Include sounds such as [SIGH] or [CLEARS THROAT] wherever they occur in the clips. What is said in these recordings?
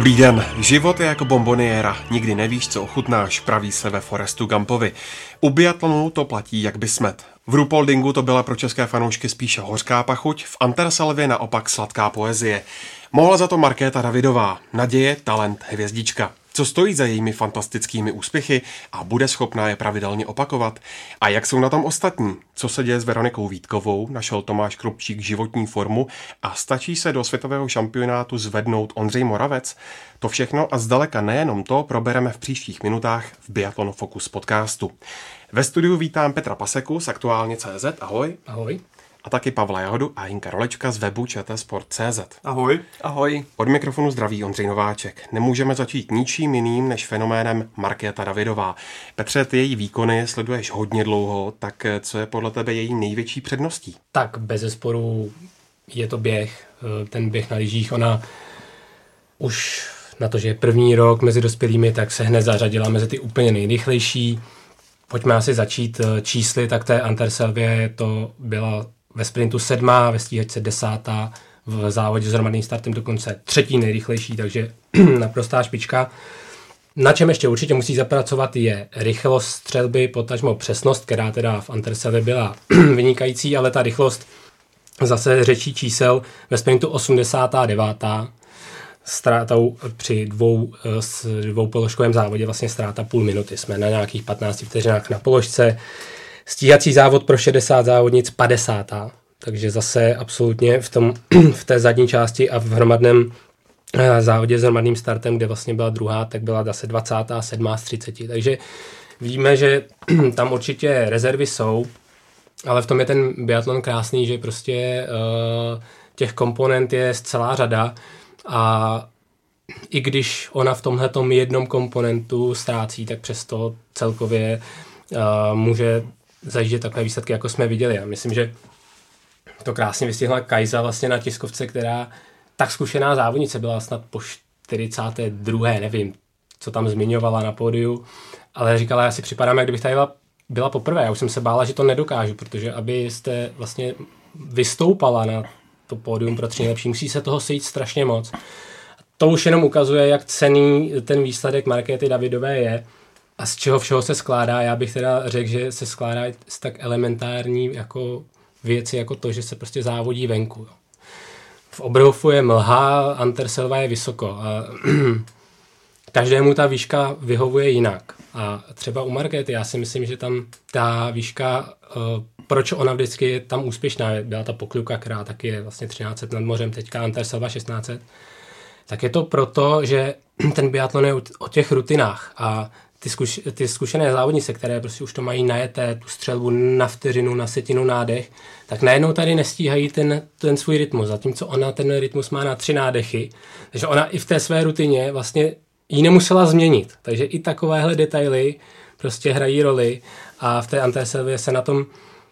Dobrý den. Život je jako bomboniéra. Nikdy nevíš, co ochutnáš, praví se ve Forestu Gumpovi. U biatlonu to platí jak by smet. V Rupoldingu to byla pro české fanoušky spíše hořká pachuť, v Antersalvě naopak sladká poezie. Mohla za to Markéta Davidová. Naděje, talent, hvězdička. Co stojí za jejími fantastickými úspěchy a bude schopná je pravidelně opakovat? A jak jsou na tom ostatní? Co se děje s Veronikou Vítkovou? Našel Tomáš Krupčík životní formu a stačí se do světového šampionátu zvednout Ondřej Moravec? To všechno a zdaleka nejenom to probereme v příštích minutách v Biathlon Focus podcastu. Ve studiu vítám Petra Paseku z Aktuálně CZ. Ahoj. Ahoj a taky Pavla Jahodu a Jinka Rolečka z webu čtsport.cz. Ahoj. Ahoj. Od mikrofonu zdraví Ondřej Nováček. Nemůžeme začít ničím jiným než fenoménem Markéta Davidová. Petře, ty její výkony sleduješ hodně dlouho, tak co je podle tebe její největší předností? Tak bez zesporu je to běh. Ten běh na lyžích, ona už na to, že je první rok mezi dospělými, tak se hned zařadila mezi ty úplně nejrychlejší. Pojďme asi začít eh, čísly, tak té Anterselvě to byla ve sprintu sedmá, ve stíhačce desátá, v závodě s hromadným startem dokonce třetí nejrychlejší, takže [CLEARS THROAT] naprostá špička. Na čem ještě určitě musí zapracovat je rychlost střelby, potažmo přesnost, která teda v Antersele byla [CLEARS THROAT] vynikající, ale ta rychlost zase řečí čísel ve sprintu 89. Ztrátou při dvou, s dvou položkovém závodě vlastně ztráta půl minuty. Jsme na nějakých 15 vteřinách na položce. Stíhací závod pro 60 závodnic 50. Takže zase absolutně v, tom, [CLEARS THROAT] v té zadní části a v hromadném eh, závodě s hromadným startem, kde vlastně byla druhá, tak byla zase 27. z 30. Takže víme, že [CLEARS THROAT] tam určitě rezervy jsou, ale v tom je ten biatlon krásný, že prostě uh, těch komponent je celá řada a i když ona v tomhle jednom komponentu ztrácí, tak přesto celkově uh, může zažít takové výsledky, jako jsme viděli. Já myslím, že to krásně vystihla Kajza vlastně na tiskovce, která tak zkušená závodnice byla snad po 42. nevím, co tam zmiňovala na pódiu, ale říkala, já si připadám, jak kdybych tady byla, byla poprvé. Já už jsem se bála, že to nedokážu, protože abyste vlastně vystoupala na to pódium pro tři nejlepší, musí se toho sejít strašně moc. To už jenom ukazuje, jak cený ten výsledek Markéty Davidové je a z čeho všeho se skládá? Já bych teda řekl, že se skládá z tak elementární jako věci, jako to, že se prostě závodí venku. Jo. V Obrhofu je mlha, Anterselva je vysoko. A [CLEARS THROAT] každému ta výška vyhovuje jinak. A třeba u Markety, já si myslím, že tam ta výška, uh, proč ona vždycky je tam úspěšná, byla ta pokluka, která taky je vlastně 13 nad mořem, teďka Anterselva 16, tak je to proto, že [CLEARS THROAT] ten biatlon je o těch rutinách a ty, zkuš, ty zkušené závodnice, které prostě už to mají najeté, tu střelbu na vteřinu, na setinu, nádech, tak najednou tady nestíhají ten, ten svůj rytmus, zatímco ona ten rytmus má na tři nádechy. Takže ona i v té své rutině vlastně ji nemusela změnit. Takže i takovéhle detaily prostě hrají roli a v té Anteselvě se na tom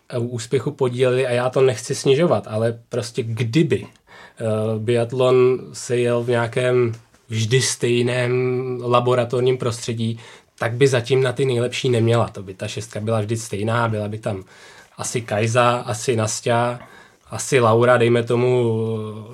eh, úspěchu podíleli a já to nechci snižovat, ale prostě kdyby uh, biatlon se jel v nějakém vždy stejném laboratorním prostředí, tak by zatím na ty nejlepší neměla. To by ta šestka byla vždy stejná, byla by tam asi Kajza, asi Nastia, asi Laura, dejme tomu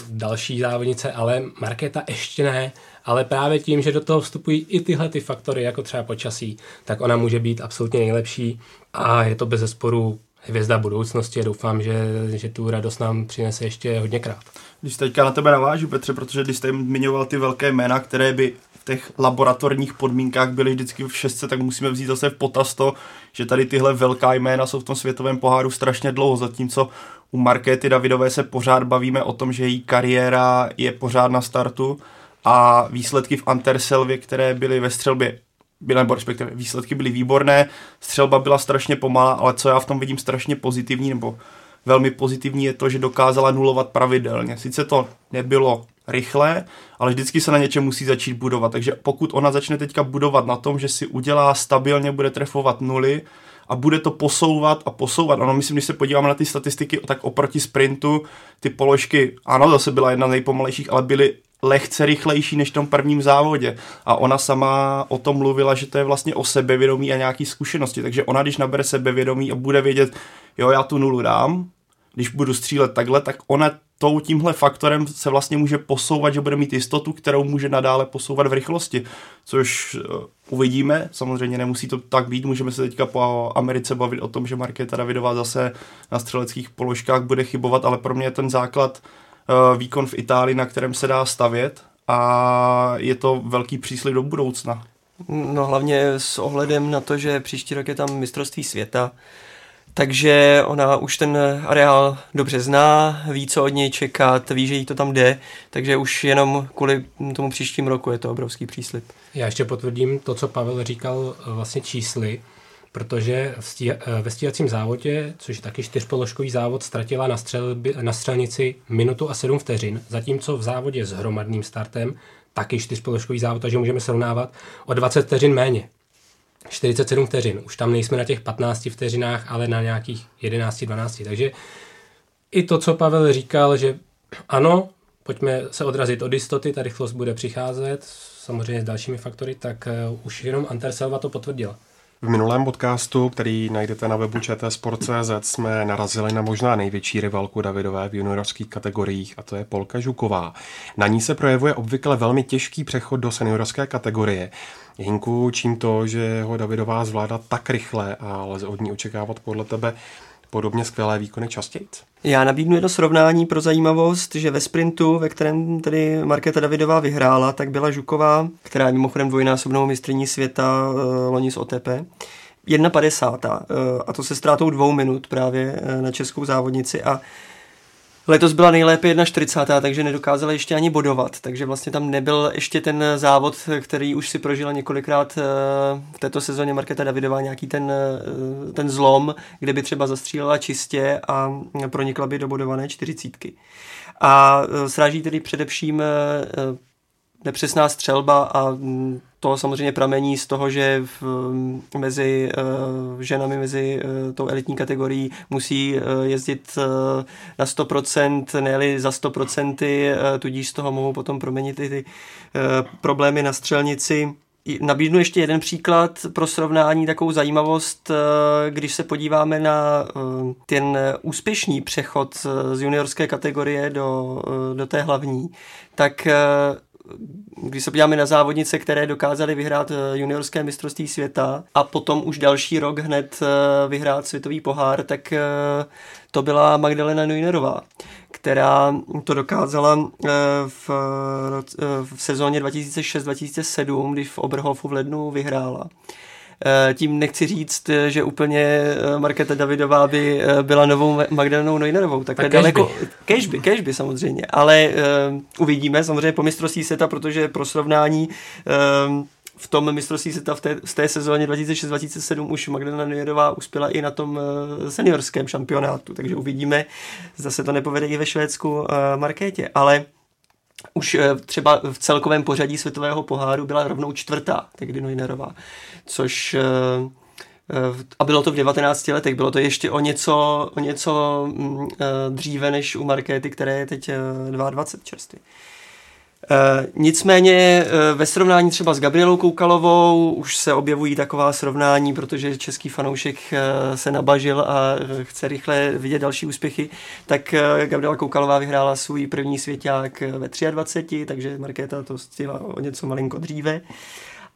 další závodnice, ale Markéta ještě ne, ale právě tím, že do toho vstupují i tyhle ty faktory, jako třeba počasí, tak ona může být absolutně nejlepší a je to bez zesporu hvězda budoucnosti a doufám, že, že tu radost nám přinese ještě hodněkrát. Když teďka na tebe navážu, Petře, protože když jste zmiňoval ty velké jména, které by těch laboratorních podmínkách byly vždycky v šestce, tak musíme vzít zase v potaz to, že tady tyhle velká jména jsou v tom světovém poháru strašně dlouho, zatímco u Markéty Davidové se pořád bavíme o tom, že její kariéra je pořád na startu a výsledky v Anterselvě, které byly ve střelbě byly, nebo respektive výsledky byly výborné, střelba byla strašně pomalá, ale co já v tom vidím strašně pozitivní, nebo velmi pozitivní je to, že dokázala nulovat pravidelně. Sice to nebylo rychle, ale vždycky se na něčem musí začít budovat. Takže pokud ona začne teďka budovat na tom, že si udělá stabilně, bude trefovat nuly a bude to posouvat a posouvat. Ano, myslím, když se podíváme na ty statistiky, tak oproti sprintu ty položky, ano, zase byla jedna z nejpomalejších, ale byly lehce rychlejší než v tom prvním závodě. A ona sama o tom mluvila, že to je vlastně o sebevědomí a nějaký zkušenosti. Takže ona, když nabere sebevědomí a bude vědět, jo, já tu nulu dám, když budu střílet takhle, tak ona tou tímhle faktorem se vlastně může posouvat, že bude mít jistotu, kterou může nadále posouvat v rychlosti, což uh, uvidíme, samozřejmě nemusí to tak být, můžeme se teďka po Americe bavit o tom, že Markéta Davidová zase na střeleckých položkách bude chybovat, ale pro mě je ten základ uh, výkon v Itálii, na kterém se dá stavět a je to velký příslip do budoucna. No hlavně s ohledem na to, že příští rok je tam mistrovství světa, takže ona už ten areál dobře zná, ví, co od něj čekat, ví, že jí to tam jde, takže už jenom kvůli tomu příštím roku je to obrovský příslip. Já ještě potvrdím to, co Pavel říkal eh, vlastně čísly, protože eh, ve stíhacím závodě, což je taky čtyřpoložkový závod, ztratila na, střelby, na střelnici minutu a sedm vteřin, zatímco v závodě s hromadným startem, taky čtyřpoložkový závod, takže můžeme srovnávat o 20 vteřin méně. 47 vteřin. Už tam nejsme na těch 15 vteřinách, ale na nějakých 11-12. Takže i to, co Pavel říkal, že ano, pojďme se odrazit od jistoty, ta rychlost bude přicházet, samozřejmě s dalšími faktory, tak uh, už jenom Anterselva to potvrdila. V minulém podcastu, který najdete na webu čtsport.cz, jsme narazili na možná největší rivalku Davidové v juniorských kategoriích a to je Polka Žuková. Na ní se projevuje obvykle velmi těžký přechod do seniorské kategorie. Hinku, čím to, že ho Davidová zvládá tak rychle a lze od ní očekávat podle tebe podobně skvělé výkony častěji? Já nabídnu jedno srovnání pro zajímavost, že ve sprintu, ve kterém tedy Markéta Davidová vyhrála, tak byla Žuková, která je mimochodem dvojnásobnou mistrní světa uh, loni z OTP, 1,50 uh, a to se ztrátou dvou minut právě uh, na českou závodnici a Letos byla nejlépe 1,40, takže nedokázala ještě ani bodovat, takže vlastně tam nebyl ještě ten závod, který už si prožila několikrát eh, v této sezóně Marketa Davidová, nějaký ten, eh, ten zlom, kde by třeba zastřílela čistě a pronikla by do bodované čtyřicítky. A eh, sráží tedy především nepřesná střelba a mm, to samozřejmě pramení z toho, že v, mm, mezi uh, ženami, mezi uh, tou elitní kategorií musí uh, jezdit uh, na 100%, ne za 100%, uh, tudíž z toho mohou potom proměnit i ty uh, problémy na střelnici. Nabídnu ještě jeden příklad pro srovnání, takovou zajímavost, když se podíváme na ten úspěšný přechod z juniorské kategorie do, do té hlavní, tak když se podíváme na závodnice, které dokázaly vyhrát eh, juniorské mistrovství světa a potom už další rok hned eh, vyhrát světový pohár, tak eh, to byla Magdalena Neunerová, která to dokázala v, v sezóně 2006-2007, když v Oberhofu v lednu vyhrála. Eh, tím nechci říct, že úplně eh, Marketa Davidová by eh, byla novou Magdalenou Neunerovou. Tak, tak daleko, cashby, cashby samozřejmě, ale uh, uvidíme samozřejmě po mistrovství světa, protože pro srovnání uh, v tom mistrovství světa v té, v té sezóně 2006-2007 už Magdalena Neuerová uspěla i na tom seniorském šampionátu, takže uvidíme, zase to nepovede i ve Švédsku uh, Markétě, ale už eh, třeba v celkovém pořadí světového poháru byla rovnou čtvrtá, tehdy Neunerová, což eh, eh, a bylo to v 19 letech, bylo to ještě o něco, o něco mm, dříve než u Markéty, které je teď 22 čerstvě. E, nicméně e, ve srovnání třeba s Gabrielou Koukalovou už se objevují taková srovnání, protože český fanoušek e, se nabažil a chce rychle vidět další úspěchy, tak Gabriela Koukalová vyhrála svůj první svěťák ve 23, takže Markéta to stihla o něco malinko dříve.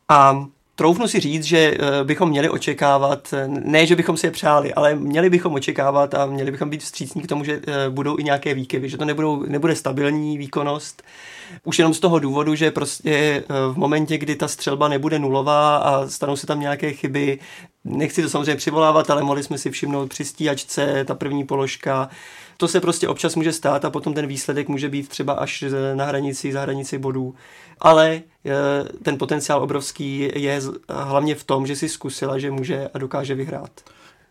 A troufnu si říct, že bychom měli očekávat, ne, že bychom si je přáli, ale měli bychom očekávat a měli bychom být vstřícní k tomu, že budou i nějaké výkyvy, že to nebudou, nebude stabilní výkonnost, už jenom z toho důvodu, že prostě eh, v momentě, kdy ta střelba nebude nulová a stanou se tam nějaké chyby, nechci to samozřejmě přivolávat, ale mohli jsme si všimnout při stíhačce, ta první položka, to se prostě občas může stát a potom ten výsledek může být třeba až na hranici, za hranici bodů. Ale eh, ten potenciál obrovský je hlavně v tom, že si zkusila, že může a dokáže vyhrát.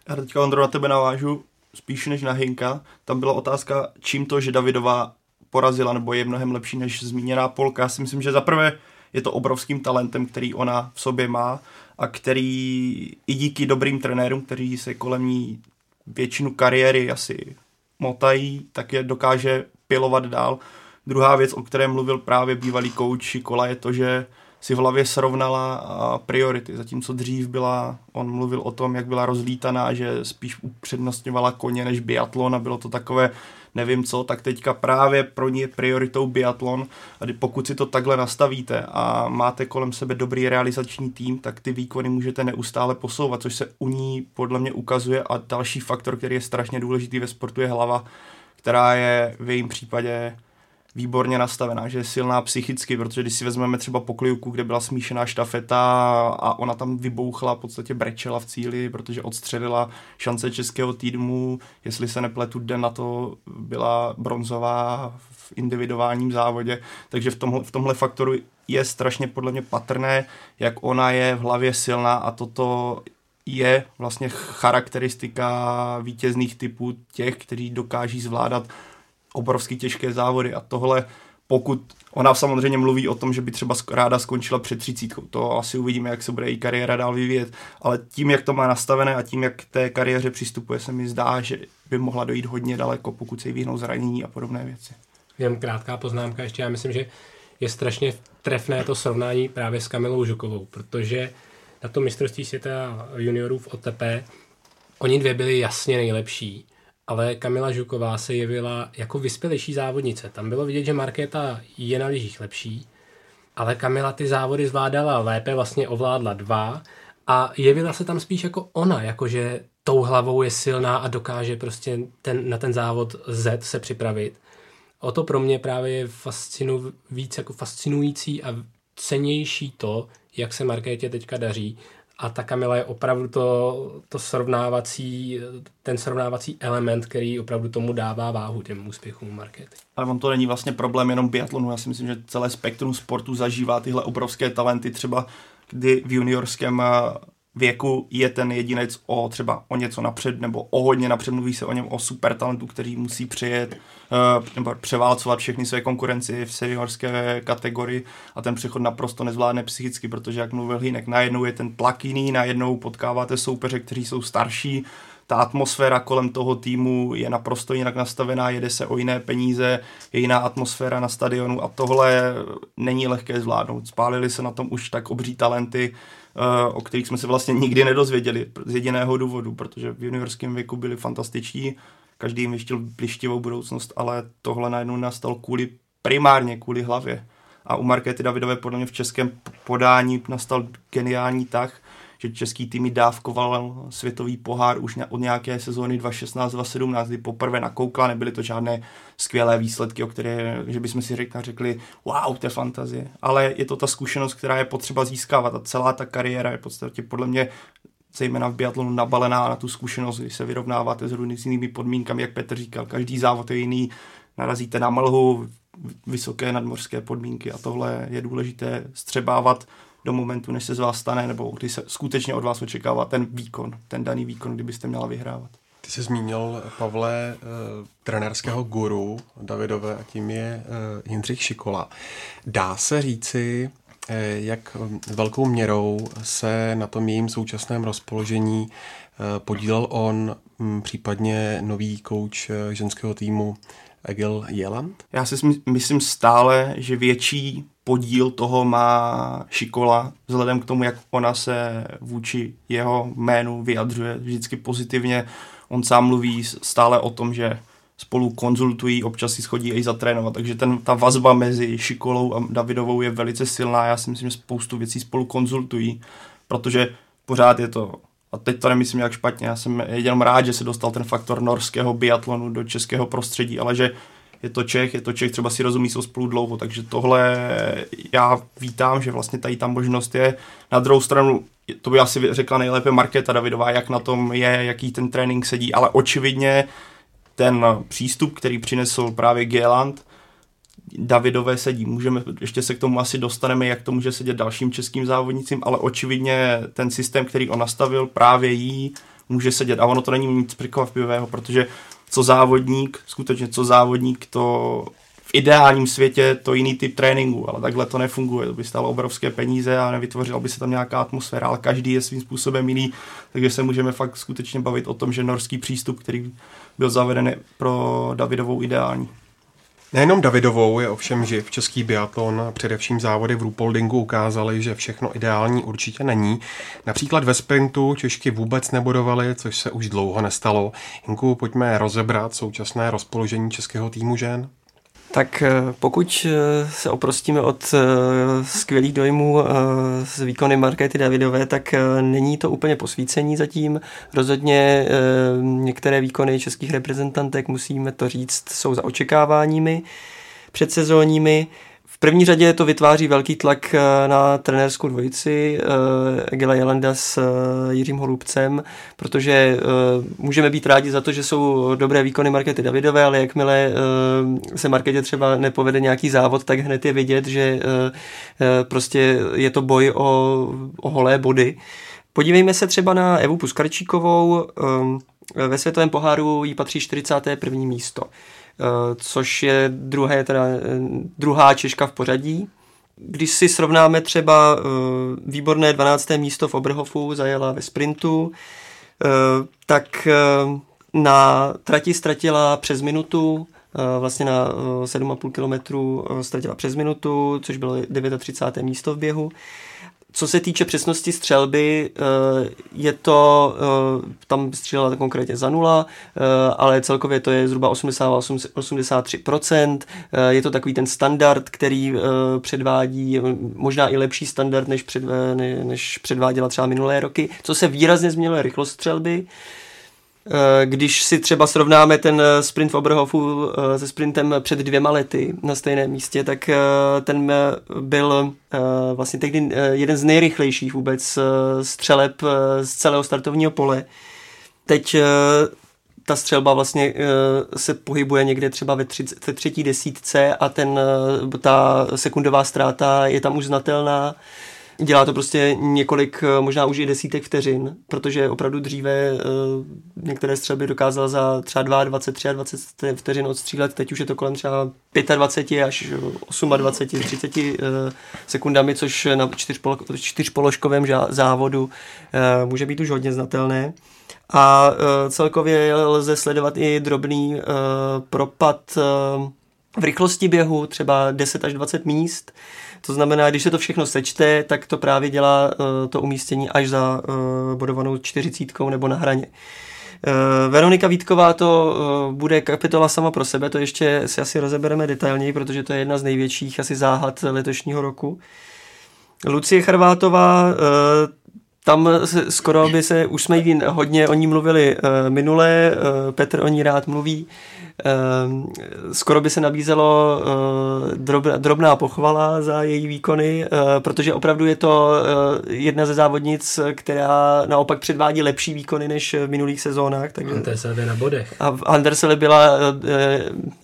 Já teďka, Ondro, na tebe navážu spíš než na Hinka. Tam byla otázka, čím to, že Davidová porazila, nebo je mnohem lepší než zmíněná Polka. Já si myslím, že zaprvé je to obrovským talentem, který ona v sobě má a který i díky dobrým trenérům, kteří se kolem ní většinu kariéry asi motají, tak je dokáže pilovat dál. Druhá věc, o které mluvil právě bývalý kouč Šikola, je to, že si v hlavě srovnala priority, zatímco dřív byla, on mluvil o tom, jak byla rozlítaná, že spíš upřednostňovala koně než biatlon a bylo to takové nevím co, tak teďka právě pro ní je prioritou biatlon. A pokud si to takhle nastavíte a máte kolem sebe dobrý realizační tým, tak ty výkony můžete neustále posouvat, což se u ní podle mě ukazuje. A další faktor, který je strašně důležitý ve sportu je hlava, která je v jejím případě výborně nastavená, že je silná psychicky, protože když si vezmeme třeba poklivku, kde byla smíšená štafeta a ona tam vybouchla, v podstatě brečela v cíli, protože odstřelila šance českého týdmu, jestli se nepletu, den na to byla bronzová v individuálním závodě, takže v tomhle, v tomhle faktoru je strašně podle mě patrné, jak ona je v hlavě silná a toto je vlastně charakteristika vítězných typů těch, kteří dokáží zvládat obrovsky těžké závody a tohle pokud ona samozřejmě mluví o tom, že by třeba ráda skončila před třicítkou, to asi uvidíme, jak se bude její kariéra dál vyvíjet, ale tím, jak to má nastavené a tím, jak k té kariéře přistupuje, se mi zdá, že by mohla dojít hodně daleko, pokud se jí vyhnou zranění a podobné věci. Jen krátká poznámka ještě, já myslím, že je strašně trefné to srovnání právě s Kamilou Žukovou, protože na to mistrovství světa juniorů v OTP oni dvě byli jasně nejlepší ale Kamila Žuková se jevila jako vyspělejší závodnice. Tam bylo vidět, že Markéta je na lyžích lepší, ale Kamila ty závody zvládala lépe, vlastně ovládla dva a jevila se tam spíš jako ona, jakože tou hlavou je silná a dokáže prostě ten, na ten závod Z se připravit. O to pro mě právě je fascinu, víc jako fascinující a cenější to, jak se Markétě teďka daří a ta Kamila je opravdu to, to srovnávací, ten srovnávací element, který opravdu tomu dává váhu těm úspěchům markety. Ale on to není vlastně problém jenom biatlonu. Já si myslím, že celé spektrum sportu zažívá tyhle obrovské talenty. Třeba kdy v juniorském věku je ten jedinec o třeba o něco napřed nebo o hodně napřed, mluví se o něm o super talentu, který musí přijet uh, nebo převálcovat všechny své konkurenci v seniorské kategorii a ten přechod naprosto nezvládne psychicky, protože jak mluvil Hýnek, najednou je ten tlak jiný, najednou potkáváte soupeře, kteří jsou starší, ta atmosféra kolem toho týmu je naprosto jinak nastavená, jede se o jiné peníze, je jiná atmosféra na stadionu a tohle není lehké zvládnout. Spálili se na tom už tak obří talenty, Eh, o kterých jsme se vlastně nikdy nedozvěděli z jediného důvodu, protože v juniorském věku byli fantastiční, každý jim vyštil blištivou budoucnost, ale tohle najednou nastal kvůli primárně kvůli hlavě. A u Markéty Davidové podle mě v českém podání nastal geniální tah, že český tým dávkoval světový pohár už od nějaké sezóny 2016-2017, kdy poprvé nakoukla, nebyly to žádné skvělé výsledky, o které, že bychom si řekli, řekli, wow, to je fantazie. Ale je to ta zkušenost, která je potřeba získávat a celá ta kariéra je v podstatě podle mě zejména v biatlonu nabalená na tu zkušenost, kdy se vyrovnáváte s různými podmínkami, jak Petr říkal, každý závod je jiný, narazíte na mlhu, vysoké nadmořské podmínky a tohle je důležité střebávat do momentu, než se z vás stane, nebo kdy se skutečně od vás očekává ten výkon, ten daný výkon, kdybyste měla vyhrávat. Ty jsi zmínil, Pavle, uh, trenérského guru Davidové a tím je uh, Jindřich Šikola. Dá se říci, uh, jak velkou měrou se na tom jejím současném rozpoložení uh, podílel on, um, případně nový kouč uh, ženského týmu Egil Jeland? Já si myslím stále, že větší podíl toho má Šikola, vzhledem k tomu, jak ona se vůči jeho jménu vyjadřuje vždycky pozitivně. On sám mluví stále o tom, že spolu konzultují, občas si schodí i zatrénovat, takže ten, ta vazba mezi Šikolou a Davidovou je velice silná. Já si myslím, že spoustu věcí spolu konzultují, protože pořád je to a teď to nemyslím jak špatně, já jsem jenom rád, že se dostal ten faktor norského biatlonu do českého prostředí, ale že je to Čech, je to Čech, třeba si rozumí jsou spolu dlouho, takže tohle já vítám, že vlastně tady ta možnost je. Na druhou stranu, to by asi řekla nejlépe Markéta Davidová, jak na tom je, jaký ten trénink sedí, ale očividně ten přístup, který přinesl právě Geland, Davidové sedí. Můžeme, ještě se k tomu asi dostaneme, jak to může sedět dalším českým závodnicím, ale očividně ten systém, který on nastavil, právě jí může sedět. A ono to není nic překvapivého, protože co závodník, skutečně co závodník, to v ideálním světě to jiný typ tréninku, ale takhle to nefunguje. To by stalo obrovské peníze a nevytvořila by se tam nějaká atmosféra, ale každý je svým způsobem jiný, takže se můžeme fakt skutečně bavit o tom, že norský přístup, který byl zaveden pro Davidovou ideální. Nejenom Davidovou je ovšem živ český biatlon a především závody v Rupoldingu ukázaly, že všechno ideální určitě není. Například ve sprintu Češky vůbec nebodovali, což se už dlouho nestalo. Hinku, pojďme rozebrat současné rozpoložení českého týmu žen. Tak eh, pokud eh, se oprostíme od eh, skvělých dojmů z výkony Markety Davidové, tak není to úplně posvícení zatím. Rozhodně některé výkony českých reprezentantek, musíme to říct, jsou za očekáváními předsezónními. V první řadě to vytváří velký tlak eh, na trenérskou dvojici uh, Egila Jelenda s uh, Jiřím Holubcem, protože můžeme být rádi za to, že jsou dobré výkony Markety Davidové, ale jakmile se Marketě třeba nepovede nějaký závod, tak hned je vidět, že prostě je to boj o, o holé body. Podívejme se třeba na Evu Puskarčíkovou. Ve světovém poháru jí patří 41. místo. Eh, což je druhé, teda, eh, druhá Češka v pořadí. Když si srovnáme třeba eh, výborné 12. místo v Oberhofu, zajela ve sprintu, tak na trati ztratila přes minutu, vlastně na 7,5 kilometru ztratila přes minutu, což bylo 39. místo v běhu. Co se týče přesnosti střelby, eh, je to, eh, tam střílela konkrétně za nula, eh, ale celkově to je zhruba 80-83%. Je to takový ten standard, který předvádí, možná i lepší standard, než, před, než předváděla třeba minulé roky. Co se výrazně změnilo je rychlost střelby. Když si třeba srovnáme ten eh, sprint v Oberhofu eh, se sprintem před dvěma lety na stejném místě, tak ten byl vlastně tehdy jeden z nejrychlejších vůbec střeleb z celého startovního pole. Teď ta střelba vlastně se pohybuje někde třeba ve třetí desítce a ten, ta sekundová ztráta je tam už znatelná. Dělá to prostě několik, eh, možná už i desítek vteřin, protože opravdu dříve uh, některé střelby dokázal za třeba 22, 23 vteřin odstřílet, teď už je to kolem třeba 25 až 28, 30 uh, sekundami, což na čtyřpolo, čtyřpoložkovém závodu může být už hodně znatelné. A celkově lze sledovat i drobný propad v rychlosti běhu, třeba 10 až 20 míst, to znamená, když se to všechno sečte, tak to právě dělá uh, to umístění až za uh, bodovanou čtyřicítkou nebo na hraně. Uh, Veronika Vítková to bude kapitola sama pro sebe, to ještě si asi rozebereme detailněji, protože to je jedna z největších asi záhad letošního roku. Lucie Charvátová, tam se, skoro by se, už jsme hodně o ní mluvili minule, Petr o ní rád mluví, skoro by se nabízelo eh, drobná pochvala za její výkony, eh, protože opravdu je to eh, jedna ze závodnic, která naopak předvádí lepší výkony než v minulých sezónách. Takže... Andersele na bodech. A Andersele byla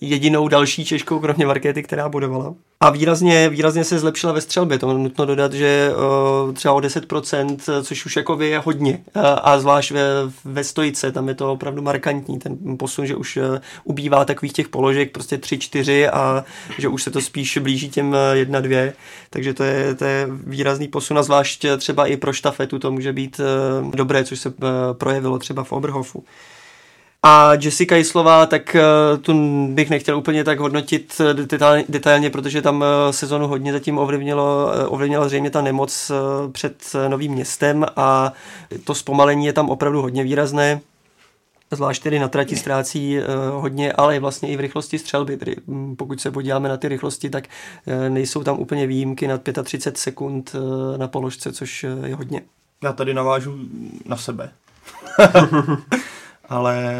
jedinou další Češkou, kromě Markéty, která bodovala. A výrazně, výrazně se zlepšila ve střelbě, to nutno dodat, že třeba o 10%, což už jako je hodně. A zvlášť ve, ve stojice, tam je to opravdu markantní, ten posun, že už ubývá takových těch položek prostě tři, čtyři a že už se to spíš blíží těm eh, jedna, dvě, takže to je, to je výrazný posun a zvlášť třeba i pro štafetu to může být eh, dobré, což se eh, projevilo třeba v Oberhofu. A Jessica Jislová, tak tu bych nechtěl úplně tak hodnotit detailně, protože tam sezonu hodně zatím ovlivnilo, ovlivnila zřejmě ta nemoc před novým městem a to zpomalení je tam opravdu hodně výrazné zvlášť tedy na trati ztrácí uh, hodně, ale vlastně i v rychlosti střelby. Tedy, um, pokud se podíváme na ty rychlosti, tak uh, nejsou tam úplně výjimky nad 35 sekund uh, na položce, což je hodně. Já tady navážu na sebe. [LAUGHS] ale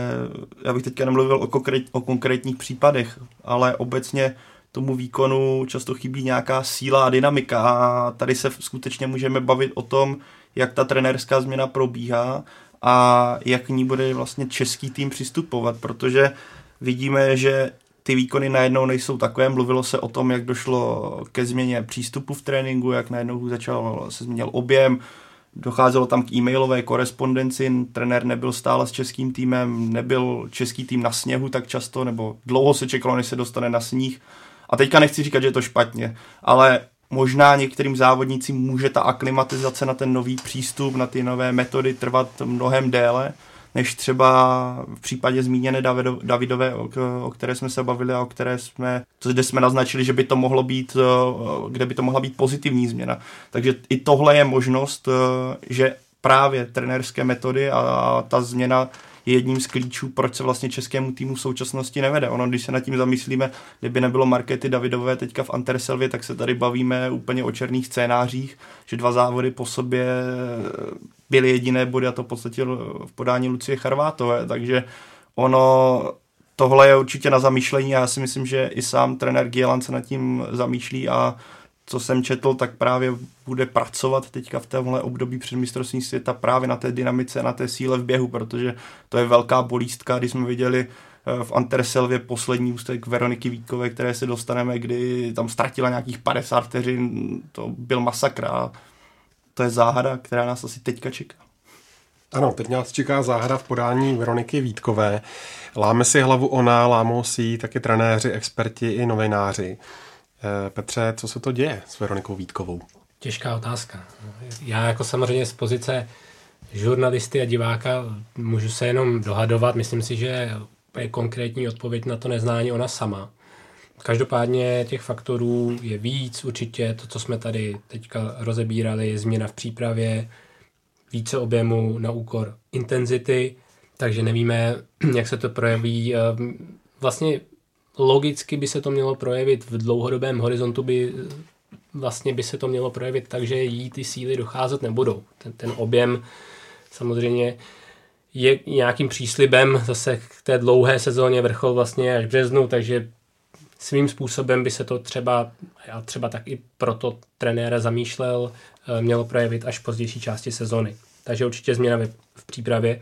já bych teďka nemluvil o, konkrét, o konkrétních případech, ale obecně tomu výkonu často chybí nějaká síla a dynamika a tady se skutečně můžeme bavit o tom, jak ta trenérská změna probíhá a jak k ní bude vlastně český tým přistupovat, protože vidíme, že ty výkony najednou nejsou takové. Mluvilo se o tom, jak došlo ke změně přístupu v tréninku, jak najednou začal se změnil objem, docházelo tam k e-mailové korespondenci, trenér nebyl stále s českým týmem, nebyl český tým na sněhu tak často, nebo dlouho se čekalo, než se dostane na sníh. A teďka nechci říkat, že je to špatně, ale možná některým závodnícím může ta aklimatizace na ten nový přístup, na ty nové metody trvat mnohem déle, než třeba v případě zmíněné Davido, Davidové, o, o které jsme se bavili a o které jsme, kde jsme naznačili, že by to mohlo být, kde by to mohla být pozitivní změna. Takže i tohle je možnost, že právě trenérské metody a ta změna je jedním z klíčů, proč se vlastně českému týmu v současnosti nevede. Ono, když se nad tím zamyslíme, kdyby nebylo Markety Davidové teďka v Anterselvě, tak se tady bavíme úplně o černých scénářích, že dva závody po sobě byly jediné body a to v podstatě v podání Lucie Charvátové, takže ono tohle je určitě na zamýšlení a já si myslím, že i sám trenér Gielan se nad tím zamýšlí a co jsem četl, tak právě bude pracovat teďka v tomhle období před mistrovství světa právě na té dynamice, na té síle v běhu, protože to je velká bolístka, když jsme viděli eh, v Anterselvě poslední ústek Veroniky Víkové, které se dostaneme, kdy tam ztratila nějakých 50 vteřin, to byl masakr a to je záhada, která nás asi teďka čeká. Ano, teď nás čeká záhada v podání Veroniky Vítkové. Láme si hlavu ona, lámou si taky trenéři, experti i novináři. Eh, Petře, co se to děje s Veronikou Vítkovou? Těžká otázka. Já jako samozřejmě z pozice žurnalisty a diváka můžu se jenom dohadovat. Myslím si, že je konkrétní odpověď na to neznání ona sama. Každopádně těch faktorů je víc, určitě to, co jsme tady teďka rozebírali, změna v přípravě, více objemu na úkor intenzity, takže nevíme, [CLEARS THROAT] jak se to projeví. Ehm, vlastně logicky by se to mělo projevit v dlouhodobém horizontu, by vlastně by se to mělo projevit tak, že jí ty síly docházet nebudou. Ten, ten objem samozřejmě je nějakým příslibem zase k té dlouhé sezóně vrchol vlastně až březnu, takže svým způsobem by se to třeba, já třeba tak i proto trenéra zamýšlel, eh, mělo projevit až v pozdější části sezóny. Takže určitě změna v přípravě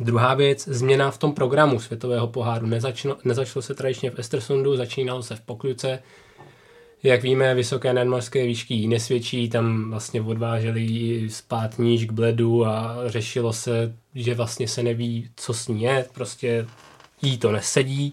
Druhá věc, změna v tom programu světového poháru. Nezačno, nezačalo se tradičně v Estersundu, začínalo se v Pokluce. Jak víme, vysoké nadmořské výšky nesvědčí, tam vlastně odváželi spát níž k bledu a řešilo se, že vlastně se neví, co s ní je, prostě jí to nesedí.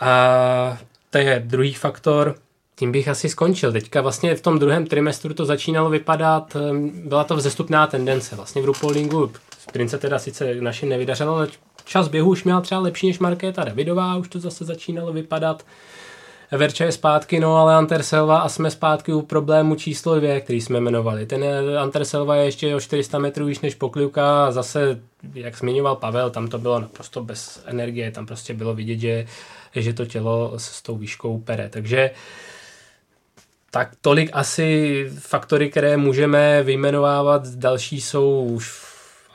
A to je druhý faktor. Tím bych asi skončil. Teďka vlastně v tom druhém trimestru to začínalo vypadat, byla to vzestupná tendence. Vlastně v RuPaulingu sprint se teda sice našim nevydařilo, ale čas běhu už měl třeba lepší než Markéta Davidová, už to zase začínalo vypadat. Verča je zpátky, no ale Anterselva a jsme zpátky u problému číslo dvě, který jsme jmenovali. Ten Anterselva je ještě o 400 metrů víc než Poklivka a zase, jak zmiňoval Pavel, tam to bylo naprosto bez energie, tam prostě bylo vidět, že, že to tělo s tou výškou pere. Takže tak tolik asi faktory, které můžeme vyjmenovávat, další jsou už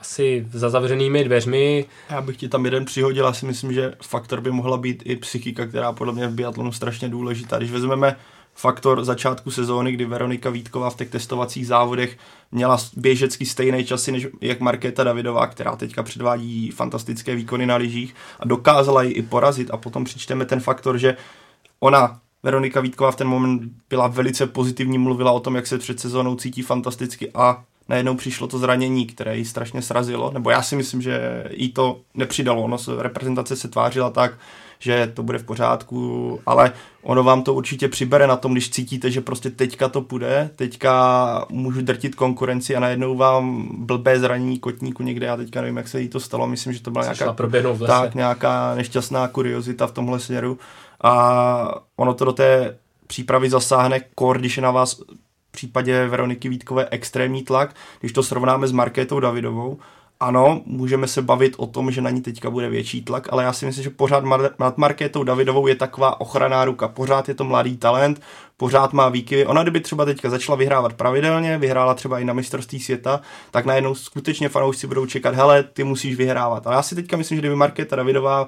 asi za zavřenými dveřmi. Já bych ti tam jeden přihodil, já si myslím, že faktor by mohla být i psychika, která podle mě v biatlonu strašně důležitá. Když vezmeme faktor začátku sezóny, kdy Veronika Vítková v těch testovacích závodech měla běžecky stejné časy než jak Markéta Davidová, která teďka předvádí fantastické výkony na lyžích a dokázala ji i porazit. A potom přičteme ten faktor, že ona Veronika Vítková v ten moment byla velice pozitivní, mluvila o tom, jak se před sezónou cítí fantasticky a najednou přišlo to zranění, které ji strašně srazilo, nebo já si myslím, že jí to nepřidalo, ono se, reprezentace se tvářila tak, že to bude v pořádku, ale ono vám to určitě přibere na tom, když cítíte, že prostě teďka to půjde, teďka můžu drtit konkurenci a najednou vám blbé zranění kotníku někde, já teďka nevím, jak se jí to stalo, myslím, že to byla nějaká, tak, nějaká nešťastná kuriozita v tomhle směru. A ono to do té přípravy zasáhne kor, když je na vás v případě Veroniky Vítkové extrémní tlak, když to srovnáme s Markétou Davidovou, ano, můžeme se bavit o tom, že na ní teďka bude větší tlak, ale já si myslím, že pořád nad Markétou Davidovou je taková ochranná ruka. Pořád je to mladý talent, pořád má výkyvy. Ona kdyby třeba teďka začala vyhrávat pravidelně, vyhrála třeba i na mistrovství světa, tak najednou skutečně fanoušci budou čekat, hele, ty musíš vyhrávat. Ale já si teďka myslím, že kdyby Markéta Davidová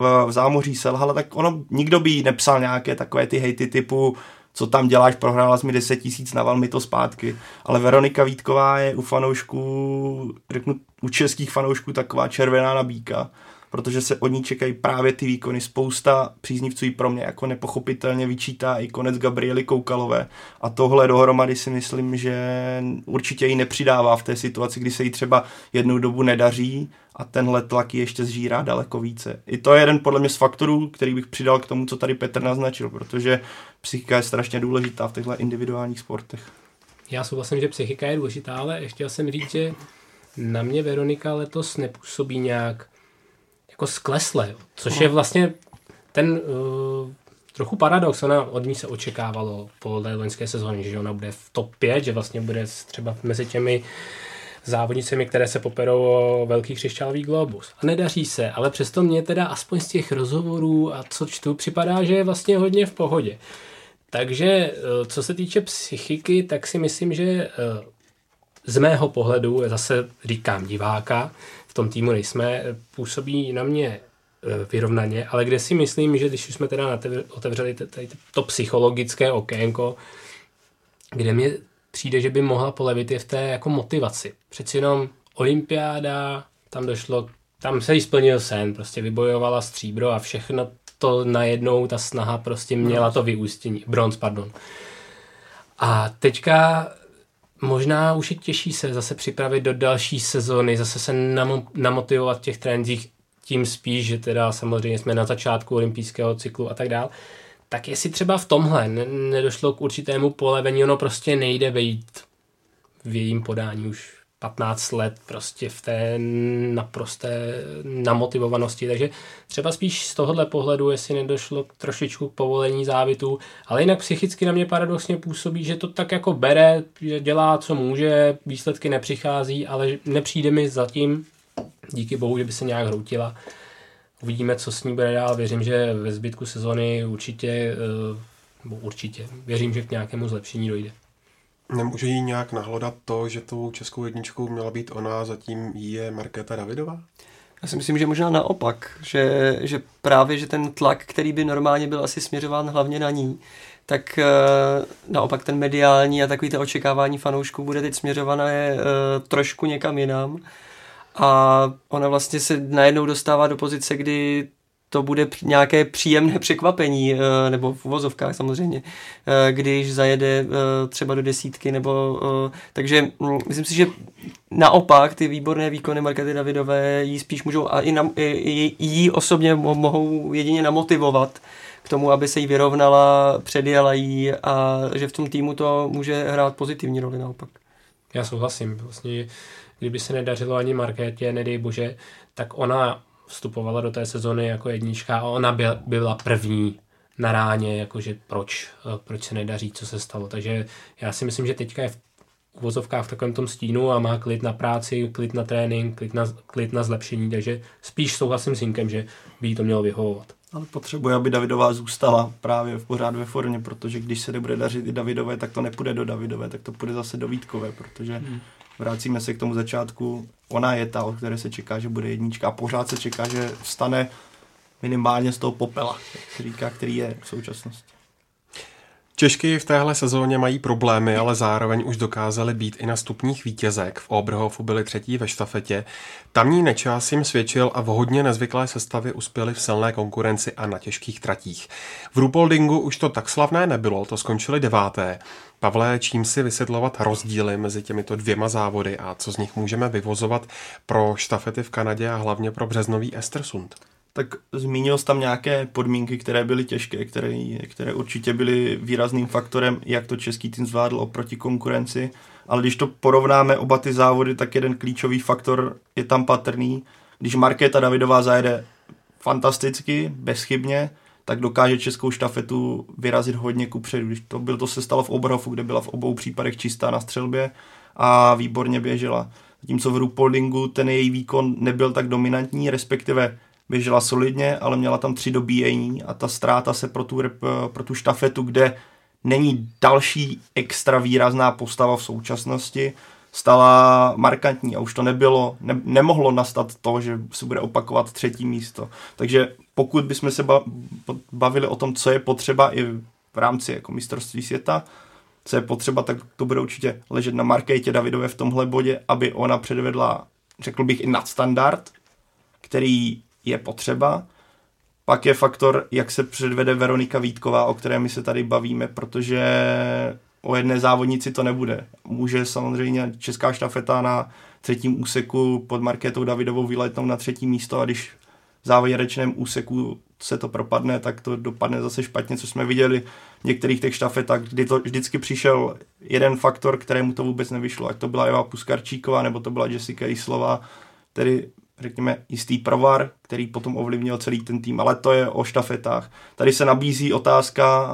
v, v zámoří selhala, tak ono, nikdo by jí nepsal nějaké takové ty hejty typu, co tam děláš, prohrála jsi mi 10 tisíc, naval mi to zpátky. Ale Veronika Vítková je u fanoušků, řeknu, u českých fanoušků taková červená nabíka, protože se od ní čekají právě ty výkony. Spousta příznivců pro mě jako nepochopitelně vyčítá i konec Gabriely Koukalové. A tohle dohromady si myslím, že určitě ji nepřidává v té situaci, kdy se jí třeba jednou dobu nedaří a tenhle tlak ještě zžírá daleko více. I to je jeden podle mě z faktorů, který bych přidal k tomu, co tady Petr naznačil, protože psychika je strašně důležitá v těchto individuálních sportech. Já souhlasím, že psychika je důležitá, ale chtěl jsem říct, že na mě Veronika letos nepůsobí nějak jako sklesle, což je vlastně ten uh, trochu paradox. Ona od ní se očekávalo po té loňské sezóně, že ona bude v top 5, že vlastně bude třeba mezi těmi závodnicemi, které se poperou o velký křišťálový globus. A nedaří se, ale přesto mě teda aspoň z těch rozhovorů a co čtu, připadá, že je vlastně hodně v pohodě. Takže eh, co se týče psychiky, tak si myslím, že eh, z mého pohledu, zase říkám diváka, v tom týmu nejsme, působí na mě eh, vyrovnaně, ale kde si myslím, že když jsme teda otevřeli tady to psychologické okénko, kde mě přijde, že by mohla polevit je v té jako motivaci. Přeci jenom olympiáda, tam došlo, tam se jí splnil sen, prostě vybojovala stříbro a všechno to najednou, ta snaha prostě měla to vyústění. Bronz, pardon. A teďka možná už je těžší se zase připravit do další sezóny, zase se nam, namotivovat v těch trendích tím spíš, že teda samozřejmě jsme na začátku olympijského cyklu a tak dále tak jestli třeba v tomhle nedošlo k určitému polevení, ono prostě nejde vejít v jejím podání už 15 let prostě v té naprosté namotivovanosti, takže třeba spíš z tohohle pohledu, jestli nedošlo k trošičku k povolení závitu, ale jinak psychicky na mě paradoxně působí, že to tak jako bere, že dělá, co může, výsledky nepřichází, ale nepřijde mi zatím, díky bohu, že by se nějak hroutila, Uvidíme, co s ní bude dál. Věřím, že ve zbytku sezony určitě, eh, určitě, věřím, že k nějakému zlepšení dojde. Nemůže jí nějak nahlodat to, že tou českou jedničkou měla být ona, zatím je Markéta Davidová? Já si myslím, že možná naopak, že, že právě, že ten tlak, který by normálně byl asi směřován hlavně na ní, tak e, naopak ten mediální a takový to očekávání fanoušků bude teď směřované e, trošku někam jinam a ona vlastně se najednou dostává do pozice, kdy to bude nějaké příjemné překvapení, eh, nebo v uvozovkách samozřejmě, eh, když zajede eh, třeba do desítky, nebo takže hm, myslím si, že naopak ty výborné výkony Markety Davidové jí spíš můžou a i, na, i, jí osobně mohou jedině namotivovat k tomu, aby se jí vyrovnala, předjela jí a že v tom týmu to může hrát pozitivní roli naopak. Já souhlasím. Vlastně kdyby se nedařilo ani Markétě, nedej bože, tak ona vstupovala do té sezony jako jednička a ona byla, byla první na ráně, jakože proč, eh, proč se nedaří, co se stalo. Takže já si myslím, že teďka je v uvozovkách v takovém tom stínu a má klid na práci, klid na trénink, klid na, klid na zlepšení, takže spíš souhlasím s Inkem, že by jí to mělo vyhovovat. Ale potřebuje, aby Davidová zůstala právě v pořád ve formě, protože když se nebude dařit i Davidové, tak to nepůjde do Davidové, tak to půjde zase do Vítkové, protože hmm vracíme se k tomu začátku, ona je ta, o které se čeká, že bude jednička a pořád se čeká, že vstane minimálně z toho popela, jak se říká, který je v současnosti. Češky v téhle sezóně mají problémy, ale zároveň už dokázali být i na stupních vítězek. V Oberhofu byli třetí ve štafetě. Tamní nečas jim svědčil a v hodně nezvyklé sestavě uspěli v silné konkurenci a na těžkých tratích. V Rupoldingu už to tak slavné nebylo, to skončili deváté. Pavle, čím si vysvětlovat rozdíly mezi těmito dvěma závody a co z nich můžeme vyvozovat pro štafety v Kanadě a hlavně pro březnový Estersund? Tak zmínil jsi tam nějaké podmínky, které byly těžké, které, které určitě byly výrazným faktorem, jak to český tým zvládl oproti konkurenci. Ale když to porovnáme oba ty závody, tak jeden klíčový faktor je tam patrný. Když Markéta Davidová zajede fantasticky, bezchybně, tak dokáže českou štafetu vyrazit hodně kupředu. Když to byl, to se stalo v Oberhofu, kde byla v obou případech čistá na střelbě a výborně běžela. Zatímco v Rupoldingu ten její výkon nebyl tak dominantní, respektive běžela solidně, ale měla tam tři dobíjení a ta ztráta se pro tu, pro tu štafetu, kde není další extra výrazná postava v současnosti, stala markantní a už to nebylo, ne, nemohlo nastat to, že se bude opakovat třetí místo. Takže pokud bychom se bavili o tom, co je potřeba i v rámci jako mistrovství světa, co je potřeba, tak to bude určitě ležet na Markétě Davidové v tomhle bodě, aby ona předvedla, řekl bych, i nadstandard, který je potřeba. Pak je faktor, jak se předvede Veronika Vítková, o které my se tady bavíme, protože o jedné závodnici to nebude. Může samozřejmě česká štafeta na třetím úseku pod Markétou Davidovou vyletnout na třetí místo a když v závěrečném úseku se to propadne, tak to dopadne zase špatně, co jsme viděli v některých těch štafetách, kdy to vždycky přišel jeden faktor, kterému to vůbec nevyšlo, ať to byla Eva Puskarčíková, nebo to byla Jessica Islová, tedy řekněme, jistý provar, který potom ovlivnil celý ten tým, ale to je o štafetách. Tady se nabízí otázka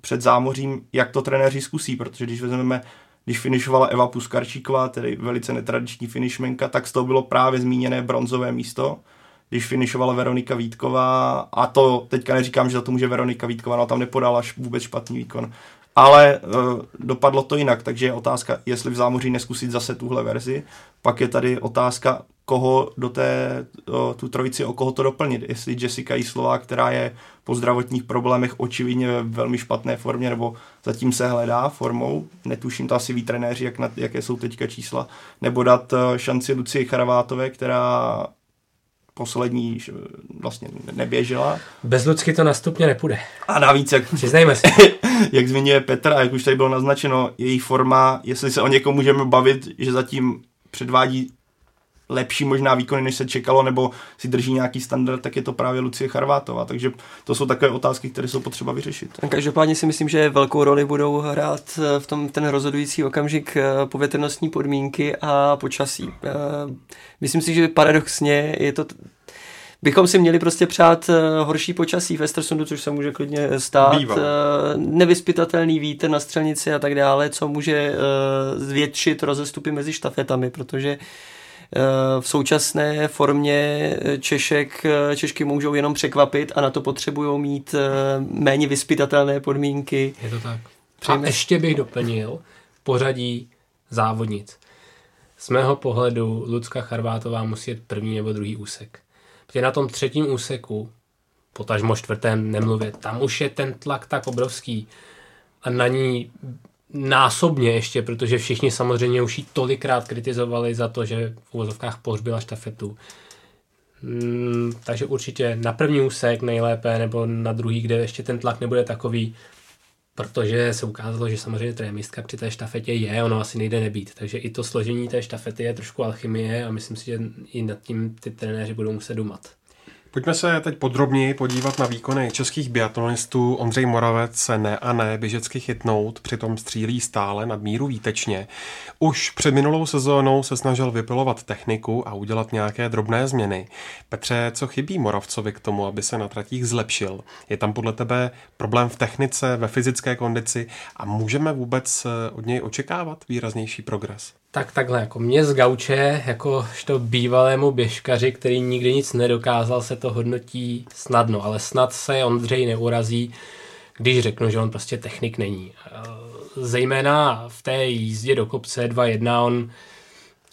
před zámořím, jak to trenéři zkusí, protože když vezmeme když finišovala Eva Puskarčíková, tedy velice netradiční finishmenka, tak z toho bylo právě zmíněné bronzové místo. Když finišovala Veronika Vítková, a to teďka neříkám, že za to může Veronika Vítková, no tam nepodala vůbec špatný výkon, ale uh, dopadlo to jinak, takže je otázka, jestli v zámoří neskusit zase tuhle verzi. Pak je tady otázka, koho do té, o, tu trojici, o koho to doplnit. Jestli Jessica Jislová, která je po zdravotních problémech očividně ve velmi špatné formě, nebo zatím se hledá formou, netuším to asi ví trenéři, jak na, jaké jsou teďka čísla, nebo dát šanci Lucii Charavátové, která poslední vlastně neběžela. Bez Lucky to nastupně nepůjde. A navíc, jak, Přiznejme si. [LAUGHS] jak zmiňuje Petr a jak už tady bylo naznačeno, její forma, jestli se o někom můžeme bavit, že zatím předvádí lepší možná výkony, než se čekalo, nebo si drží nějaký standard, tak je to právě Lucie Charvátová. Takže to jsou takové otázky, které jsou potřeba vyřešit. Každopádně si myslím, že velkou roli budou hrát eh, v tom ten rozhodující okamžik eh, povětrnostní podmínky a počasí. Eh, myslím si, že paradoxně je to bychom si měli prostě přát horší počasí v Estersundu, což se může klidně stát. Býval. Nevyspytatelný vítr na střelnici a tak dále, co může zvětšit rozestupy mezi štafetami, protože v současné formě Češek, eh, Češky můžou jenom překvapit a na to potřebují mít eh, méně vyspytatelné podmínky. Je to tak. Přejme. A ještě bych doplnil pořadí závodnic. Z mého pohledu Lucka Charvátová musí jít první nebo druhý úsek. Protože na tom třetím úseku, potažmo čtvrtém nemluvě, tam už je ten tlak tak obrovský a na ní násobně ještě, protože všichni samozřejmě už ji tolikrát kritizovali za to, že v uvozovkách pohřbila štafetu. Hmm, takže určitě na první úsek nejlépe, nebo na druhý, kde ještě ten tlak nebude takový, protože se ukázalo, že samozřejmě trémistka při té štafetě je, ono asi nejde nebýt. Takže i to složení té štafety je trošku alchymie a myslím si, že i nad tím ty trenéři budou muset dumat. Pojďme se teď podrobněji podívat na výkony českých biatlonistů. Ondřej Moravec se ne a ne běžecky chytnout, přitom střílí stále nad míru výtečně. Už před minulou sezónou se snažil vypilovat techniku a udělat nějaké drobné změny. Petře, co chybí Moravcovi k tomu, aby se na tratích zlepšil? Je tam podle tebe problém v technice, ve fyzické kondici a můžeme vůbec eh, od něj očekávat výraznější progres? Tak takhle, jako mě z gauče, jako to bývalému běžkaři, který nikdy nic nedokázal, se to hodnotí snadno, ale snad se Ondřej neurazí, když řeknu, že on prostě technik není. Eh, zejména v té jízdě do kopce 2-1 on,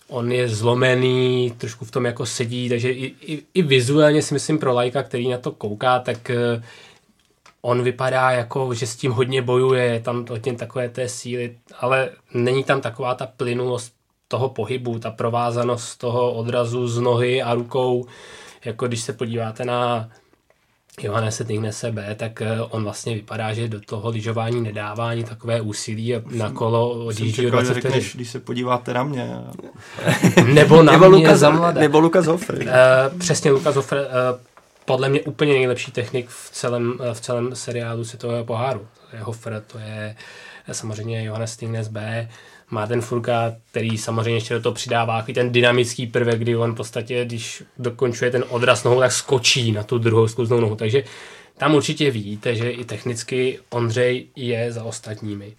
on je zlomený, trošku v tom jako sedí, takže i, i, i vizuálně si myslím pro lajka, který na to kouká, tak eh, on vypadá jako, že s tím hodně bojuje, je tam hodně takové té síly, ale není tam taková ta plynulost toho pohybu, ta provázanost toho odrazu z nohy a rukou, jako když se podíváte na Johannese Tignese B, tak eh, on vlastně vypadá, že do toho lyžování nedává ani takové úsilí a na kolo odjíždí 20 řekneš, když se podíváte na mě. nebo na nebo mě Lukas, za mladé. Nebo Lukas Hofer. Uh, přesně Lukas Hofer, uh, podle mě úplně nejlepší technik v celém, v celém seriálu světového poháru. To je Hofer, to je samozřejmě Johannes Tingnes B, ten Furka, který samozřejmě ještě do toho přidává ten dynamický prvek, kdy on v podstatě, když dokončuje ten odraz nohou, tak skočí na tu druhou sklouznou nohu. Takže tam určitě vidíte, že i technicky Ondřej je za ostatními.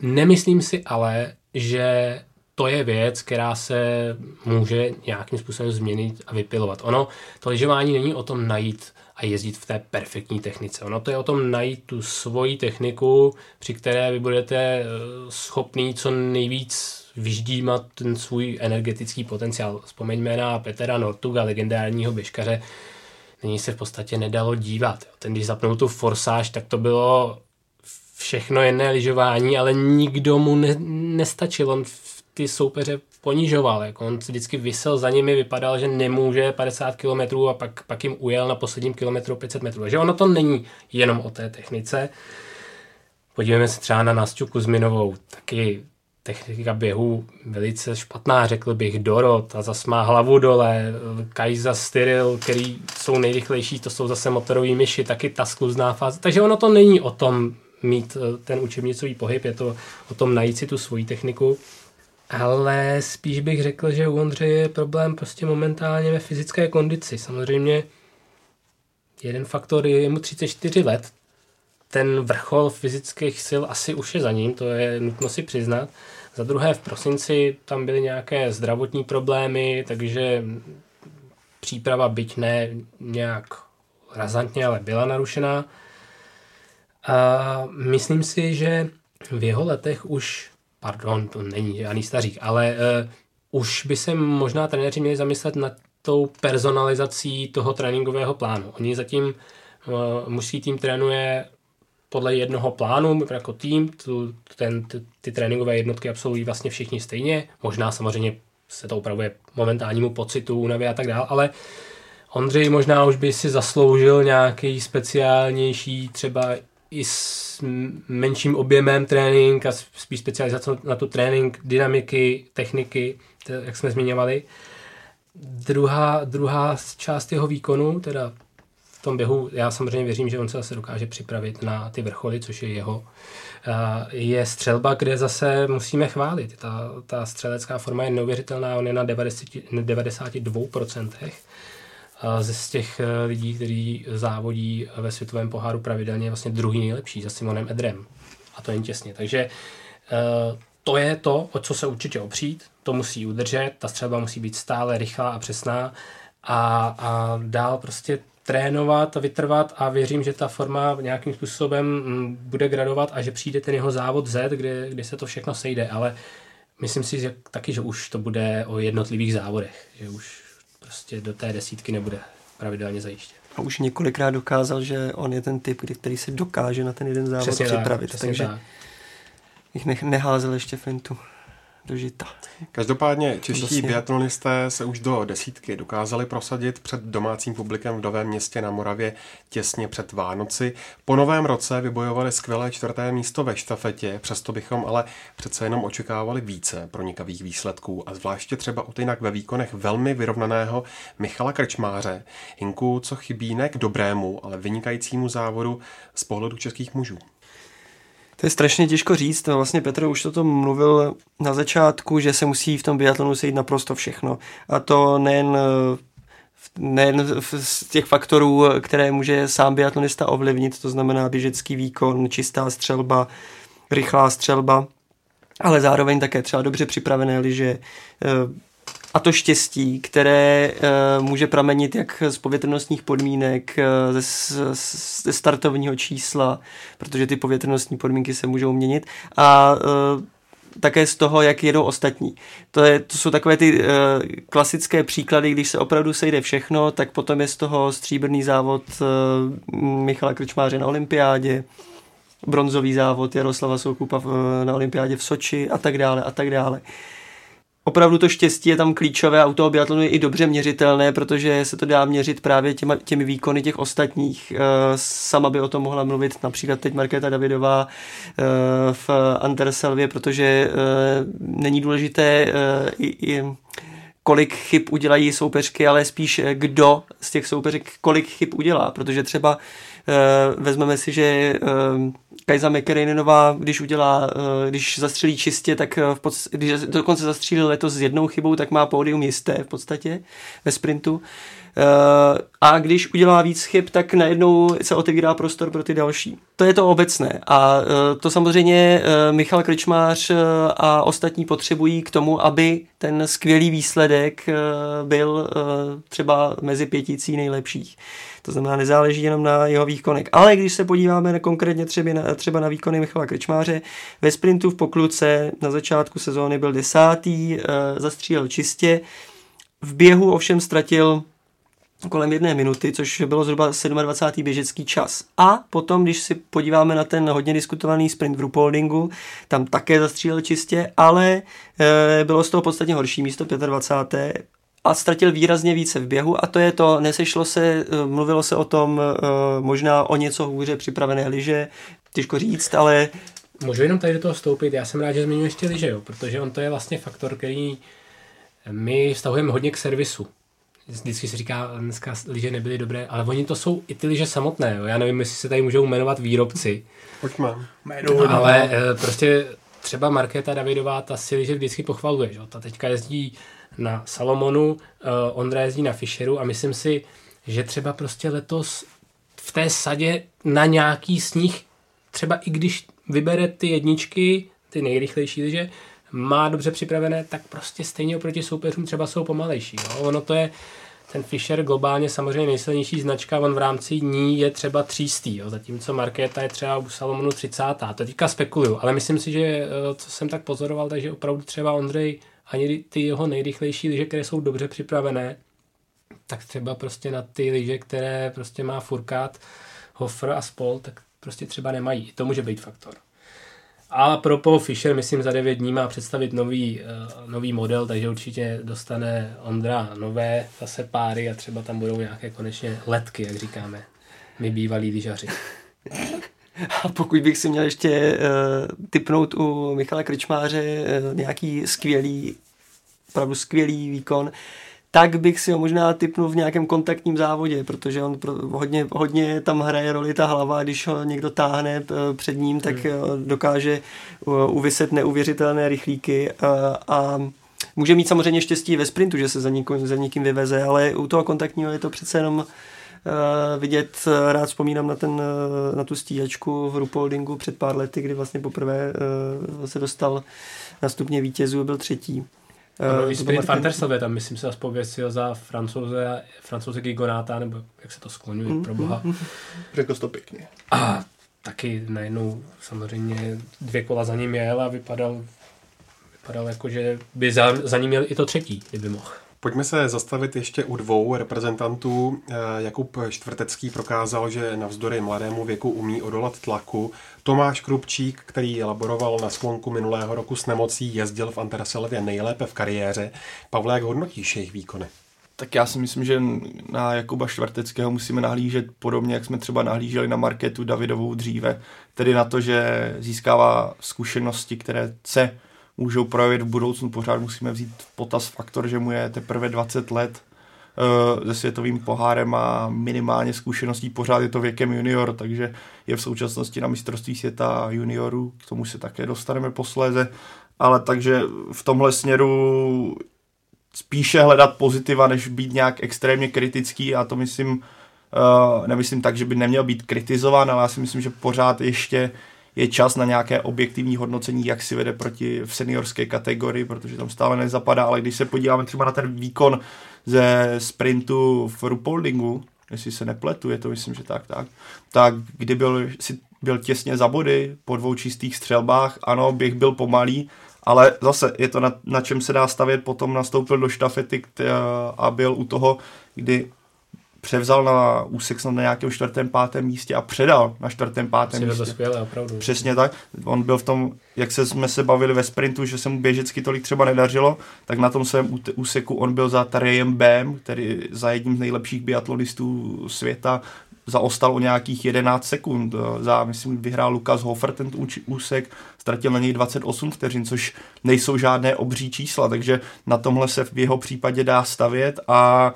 Nemyslím si ale, že to je věc, která se může nějakým způsobem změnit a vypilovat. Ono, to lyžování není o tom najít a jezdit v té perfektní technice. Ono to je o tom najít tu svoji techniku, při které vy budete eh, schopný co nejvíc vyždímat ten svůj energetický potenciál. Vzpomeňme na Petra Nortuga, legendárního běžkaře, nyní se v podstatě nedalo dívat. Ten, když zapnul tu forsáž, tak to bylo všechno jedné lyžování, ale nikdo mu ne, nestačil. On ty soupeře ponižoval. Jako on vždycky vysel za nimi, vypadal, že nemůže 50 km a pak, pak jim ujel na posledním kilometru 500 metrů. Takže ono to není jenom o té technice. Podívejme se třeba na Nastю Kuzminovou, taky technika běhu velice špatná, řekl bych, Dorot a zas má hlavu dole, Kajza, Styril, který jsou nejrychlejší, to jsou zase motorový myši, taky ta skluzná fáze. Takže ono to není o tom mít eh, ten učebnicový pohyb, je to o tom najít si tu svoji techniku. Ale spíš bych řekl, že u Ondřeje je problém prostě momentálně ve fyzické kondici. Samozřejmě jeden faktor je mu 34 let, ten vrchol fyzických sil asi už je za ním, to je nutno si přiznat. Za druhé v prosinci tam byly nějaké zdravotní problémy, takže příprava byť ne nějak razantně, ale byla narušená. A myslím si, že v jeho letech už, pardon, to není žádný stařík, ale uh, už by se možná trenéři měli zamyslet nad tou personalizací toho tréninkového plánu. Oni zatím uh, mužský tým trénuje podle jednoho plánu jako tým, tu, ten, ty, ty tréninkové jednotky absolvují vlastně všichni stejně, možná samozřejmě se to upravuje momentálnímu pocitu, únavy a tak dále, ale Ondřej možná už by si zasloužil nějaký speciálnější třeba i s menším objemem trénink a spíš specializace na tu trénink, dynamiky, techniky, jak jsme zmiňovali. Druhá, druhá část jeho výkonu, teda v tom běhu, já samozřejmě věřím, že on se zase dokáže připravit na ty vrcholy, což je jeho, je střelba, kde zase musíme chválit. Ta, ta střelecká forma je neuvěřitelná, on je na 90, 92% ze z těch e, lidí, kteří závodí ve světovém poháru pravidelně, je vlastně druhý nejlepší za Simonem Edrem. A to jen těsně. Takže e, to je to, o co se určitě opřít, to musí udržet, ta střelba musí být stále rychlá a přesná a, a dál prostě trénovat vytrvat a věřím, že ta forma nějakým způsobem mm, bude gradovat a že přijde ten jeho závod Z, kde, kde se to všechno sejde, ale myslím si že taky, že už to bude o jednotlivých závodech, že už prostě do té desítky nebude pravidelně zajištěn. A už několikrát dokázal, že on je ten typ, který se dokáže na ten jeden závod přesně připravit. Tak, takže tak. bych neházel ještě fintu do žita. Každopádně čeští biatlonisté se už do desítky dokázali prosadit před domácím publikem v Novém městě na Moravě těsně před Vánoci. Po novém roce vybojovali skvělé čtvrté místo ve štafetě, přesto bychom ale přece jenom očekávali více pronikavých výsledků a zvláště třeba u jinak ve výkonech velmi vyrovnaného Michala Krčmáře. Hinku, co chybí ne k dobrému, ale vynikajícímu závodu z pohledu českých mužů. To je strašně těžko říct. Vlastně Petr už to mluvil na začátku, že se musí v tom biatlonu sejít naprosto všechno. A to nejen nejen z těch faktorů, které může sám biatlonista ovlivnit, to znamená běžecký výkon, čistá střelba, rychlá střelba, ale zároveň také třeba dobře připravené liže, a to štěstí, které uh, může pramenit jak z povětrnostních podmínek, uh, ze, ze startovního čísla, protože ty povětrnostní podmínky se můžou měnit, a uh, také z toho, jak jedou ostatní. To, je, to jsou takové ty uh, klasické příklady, když se opravdu sejde všechno, tak potom je z toho stříbrný závod uh, Michala Krčmáře na olympiádě, bronzový závod Jaroslava Soukupa na olympiádě v Soči a tak dále a tak dále. Uh, opravdu to štěstí je tam klíčové a u toho biatlonu je i dobře měřitelné, protože se to dá měřit právě těma, těmi výkony těch ostatních. Eh, sama by o tom mohla mluvit například teď Markéta Davidová eh, v Anterselvě, protože eh, není důležité i, i kolik chyb udělají soupeřky, ale spíš kdo z těch soupeřek kolik chyb udělá, protože třeba vezmeme si, že Kajza McKerrinenová, když udělá, eh, když zastřelí čistě, tak eh, v podstatě, když dokonce zastřílil letos s jednou chybou, tak má pódium jisté v podstatě ve sprintu. Eh, a když udělá víc chyb, tak najednou se otevírá prostor pro ty další. To je to obecné. A to samozřejmě Michal Krčmář a ostatní potřebují k tomu, aby ten skvělý výsledek byl třeba mezi pěticí nejlepších. To znamená, nezáleží jenom na jeho výkonech. Ale když se podíváme na konkrétně třeba na, třeba na výkony Michala Krčmáře, ve sprintu v pokluce na začátku sezóny byl desátý, e, zastřílel čistě, v běhu ovšem ztratil kolem jedné minuty, což bylo zhruba 27. běžecký čas. A potom, když si podíváme na ten hodně diskutovaný sprint v Rupoldingu, tam také zastřílel čistě, ale e, bylo z toho podstatně horší místo 25 a ztratil výrazně více v běhu a to je to, nesešlo se, eh, mluvilo se o tom eh, možná o něco hůře připravené liže, těžko říct, ale můžu jenom tady do toho vstoupit, já jsem rád, že zmiňuješ ty liže, jo, protože on to je vlastně faktor, který my vztahujeme hodně k servisu. Vždycky se říká, dneska liže nebyly dobré, ale oni to jsou i ty liže samotné. Jo. Já nevím, jestli se tady můžou jmenovat výrobci. Pojďme. Jmenuji, ale eh, prostě třeba Markéta Davidová, ta si liže vždycky pochvaluje. Že? Ta teďka jezdí na Salomonu, uh, Ondra jezdí na Fisheru a myslím si, že třeba prostě letos v té sadě na nějaký sníh, třeba i když vybere ty jedničky, ty nejrychlejší liže, má dobře připravené, tak prostě stejně oproti soupeřům třeba jsou pomalejší. Jo? Ono to je, ten Fisher globálně samozřejmě nejsilnější značka, on v rámci ní je třeba třístý, jo? zatímco Markéta je třeba u Salomonu 30. To teďka spekuluju, ale myslím si, že eh, co jsem tak pozoroval, takže opravdu třeba Ondrej ani ty jeho nejrychlejší lyže, které jsou dobře připravené, tak třeba prostě na ty lyže, které prostě má Furkát, Hoffer a Spol, tak prostě třeba nemají. To může být faktor. A pro Paul Fisher, myslím, za 9 dní má představit nový, uh, nový model, takže určitě dostane Ondra nové zase páry a třeba tam budou nějaké konečně letky, jak říkáme. My bývalí lyžaři. [LAUGHS] A pokud bych si měl ještě uh, typnout u Michala Krčmáře uh, nějaký skvělý, opravdu skvělý výkon, tak bych si ho možná typnul v nějakém kontaktním závodě, protože on pro, hodně, hodně tam hraje roli ta hlava, když ho někdo táhne eh, před ním, tak hmm. dokáže uvyset neuvěřitelné rychlíky a, a může mít samozřejmě štěstí ve sprintu, že se za, někým, za někým vyveze, ale u toho kontaktního je to přece jenom Uh, vidět, rád vzpomínám na, ten, uh, na tu stíhačku v Rupoldingu před pár lety, kdy vlastně poprvé uh, se dostal na stupně vítězů, byl třetí. Uh, Spirit Fantersové tam, myslím, se aspověsil za francouze, francouze Gigonáta, nebo jak se to skloňuje, mm, pro boha. Mm, Řekl to pěkně. A taky najednou samozřejmě dvě kola za ním jel a vypadal, vypadal jako, že by za, za ním měl i to třetí, kdyby mohl. Pojďme se zastavit ještě u dvou reprezentantů. Eh, Jakub Čtvrtecký prokázal, že navzdory mladému věku umí odolat tlaku. Tomáš Krupčík, který laboroval na sklonku minulého roku s nemocí, jezdil v Anterselevě nejlépe v kariéře. Pavle, jak hodnotíš jejich výkony? Tak já si myslím, že na Jakuba Švarteckého musíme nahlížet podobně, jak jsme třeba nahlíželi na Marketu Davidovou dříve. Tedy na to, že získává zkušenosti, které se můžou projevit v budoucnu. Pořád musíme vzít v potaz faktor, že mu je teprve 20 let uh, se světovým pohárem a minimálně zkušeností pořád je to věkem junior, takže je v současnosti na mistrovství světa juniorů, k tomu se také dostaneme posléze, ale takže v tomhle směru spíše hledat pozitiva, než být nějak extrémně kritický a to myslím, uh, nemyslím tak, že by neměl být kritizován, ale já si myslím, že pořád ještě je čas na nějaké objektivní hodnocení, jak si vede proti v seniorské kategorii, protože tam stále nezapadá, ale když se podíváme třeba na ten výkon ze sprintu v Rupoldingu, jestli se nepletu, je to myslím, že tak, tak, tak kdy byl, si byl těsně za body po dvou čistých střelbách, ano, běh byl pomalý, ale zase je to na, na čem se dá stavět, potom nastoupil do štafety a byl u toho, kdy převzal na úsek snad na nějakém čtvrtém, pátém místě a předal na čtvrtém, pátém místě. To skvěle, opravdu. Přesně tak. On byl v tom, jak se jsme se bavili ve sprintu, že se mu běžecky tolik třeba nedařilo, tak na tom svém úseku on byl za Tarejem Bem, který za jedním z nejlepších biatlonistů světa, zaostal o nějakých 11 sekund. Za, myslím, vyhrál Lukas Hofer ten úsek, ztratil na něj 28 vteřin, což nejsou žádné obří čísla, takže na tomhle se v jeho případě dá stavět a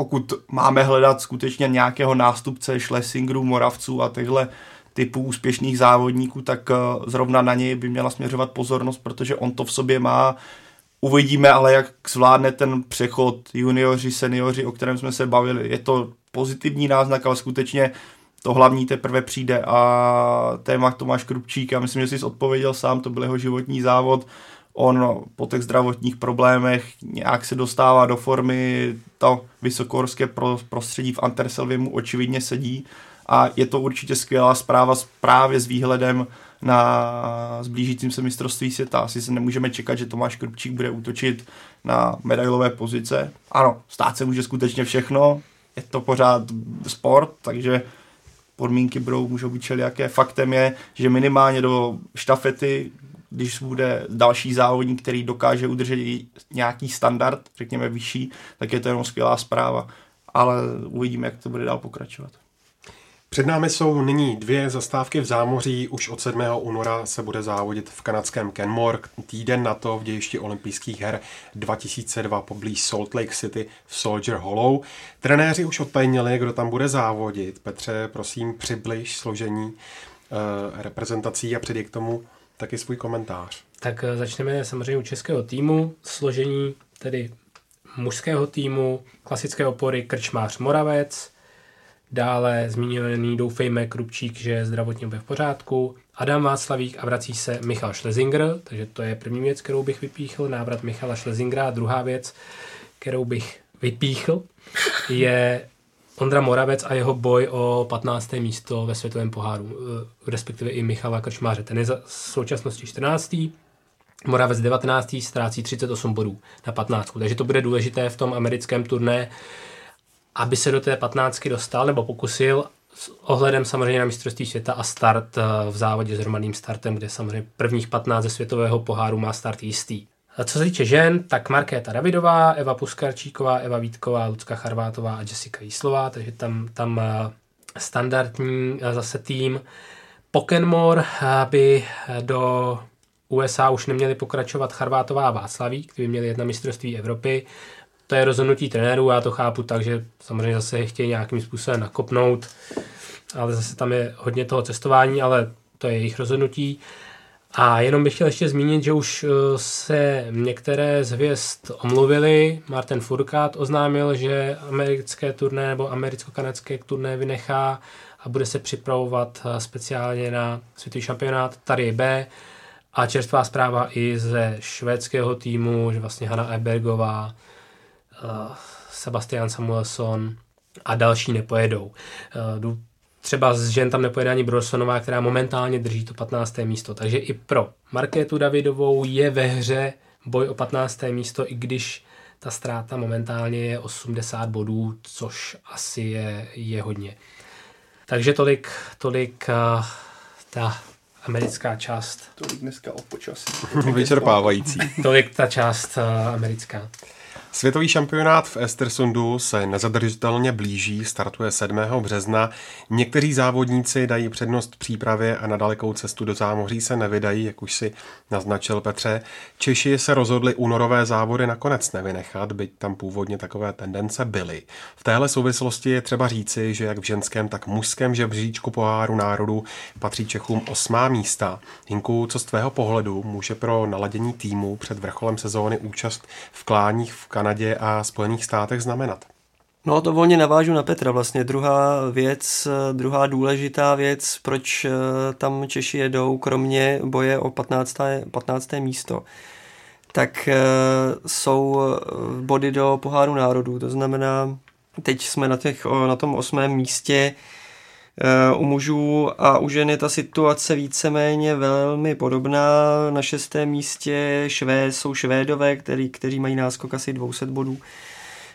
pokud máme hledat skutečně nějakého nástupce Schlesingerů, Moravců a těchto typů úspěšných závodníků, tak eh, zrovna na něj by měla směřovat pozornost, protože on to v sobě má. Uvidíme ale, jak zvládne ten přechod junioři, seniori, o kterém jsme se bavili. Je to pozitivní náznak, ale skutečně to hlavní teprve přijde a téma Tomáš Krupčík, já myslím, že jsi odpověděl sám, to byl jeho životní závod, on po těch zdravotních problémech nějak se dostává do formy, to vysokorské prostředí v Anterselvě mu očividně sedí a je to určitě skvělá zpráva právě s výhledem na zblížícím se mistrovství světa. Asi se nemůžeme čekat, že Tomáš Krupčík bude útočit na medailové pozice. Ano, stát se může skutečně všechno, je to pořád sport, takže podmínky budou, můžou být všelijaké. Faktem je, že minimálně do štafety když bude další závodník, který dokáže udržet nějaký standard, řekněme vyšší, tak je to jenom skvělá zpráva. Ale uvidíme, jak to bude dál pokračovat. Před námi jsou nyní dvě zastávky v zámoří. Už od 7. února se bude závodit v kanadském Kenmore. Týden na to v dějišti olympijských her 2002 poblíž Salt Lake City v Soldier Hollow. Trenéři už odtajnili, kdo tam bude závodit. Petře, prosím, přibliž složení uh, reprezentací a přidej k tomu taky svůj komentář. Tak uh, začneme samozřejmě u českého týmu. Složení tedy mužského týmu, klasické opory Krčmář Moravec, Dále zmíněný doufejme Krupčík, že je zdravotně bude v pořádku. Adam Václavík a vrací se Michal Schlesinger, takže to je první věc, kterou bych vypíchl, návrat Michala Schlesingera. A druhá věc, kterou bych vypíchl, je Ondra Moravec a jeho boj o 15. místo ve světovém poháru, eh, respektive i Michala Krčmáře. Ten je v současnosti 14. Moravec 19. ztrácí 38 bodů na 15. Takže to bude důležité v tom americkém turné aby se do té patnáctky dostal nebo pokusil s ohledem samozřejmě na mistrovství světa a start eh, v závodě s hromadným startem, kde samozřejmě prvních 15 ze světového poháru má start jistý. Co se týče žen, tak Markéta Davidová, Eva Puskarčíková, Eva Vítková, Lucka Charvátová a Jessica Jíslová, takže tam, tam eh, standardní eh, zase tým. Pokenmore aby do USA už neměli pokračovat Charvátová a Václaví, kteří měli jedna mistrovství Evropy to je rozhodnutí trenérů, já to chápu tak, že samozřejmě zase je chtějí nějakým způsobem nakopnout, ale zase tam je hodně toho cestování, ale to je jejich rozhodnutí. A jenom bych chtěl ještě zmínit, že už eh, se některé z hvězd omluvili. Martin Furkat oznámil, že americké turné nebo americko-kanadské turné vynechá a bude se připravovat eh, speciálně na světový šampionát. Tady je B. A čerstvá zpráva i ze švédského týmu, že vlastně Hanna Ebergová uh, Sebastian Samuelson a další nepojedou. Třeba z žen tam nepojede ani Brorsonová, která momentálně drží to 15. místo. Takže i pro Markétu Davidovou je ve hře boj o 15. místo, i když ta ztráta momentálně je 80 bodů, což asi je, je hodně. Takže tolik, tolik uh, ta americká část. Tolik dneska o počasí. [LAUGHS] Vyčerpávající. tolik ta část uh, americká. Světový šampionát v Estersundu se nezadržitelně blíží, startuje 7. března. Někteří závodníci dají přednost přípravě a na dalekou cestu do zámoří se nevydají, jak už si naznačil Petře. Češi se rozhodli únorové závody nakonec nevynechat, byť tam původně takové tendence byly. V téhle souvislosti je třeba říci, že jak v ženském, tak mužském žebříčku poháru národu patří Čechům osmá místa. Hinku, co z tvého pohledu může pro naladění týmu před vrcholem sezóny účast v kláních v Kanadě a Spojených státech znamenat? No to volně navážu na Petra. Vlastně druhá věc, druhá důležitá věc, proč eh, tam Češi jedou, kromě boje o 15. 15. místo, tak eh, jsou eh, body do poháru národů. To znamená, teď jsme na, těch, na tom osmém místě, u mužů a u žen je ta situace víceméně velmi podobná. Na šestém místě švé, jsou Švédové, který, kteří mají náskok asi 200 bodů.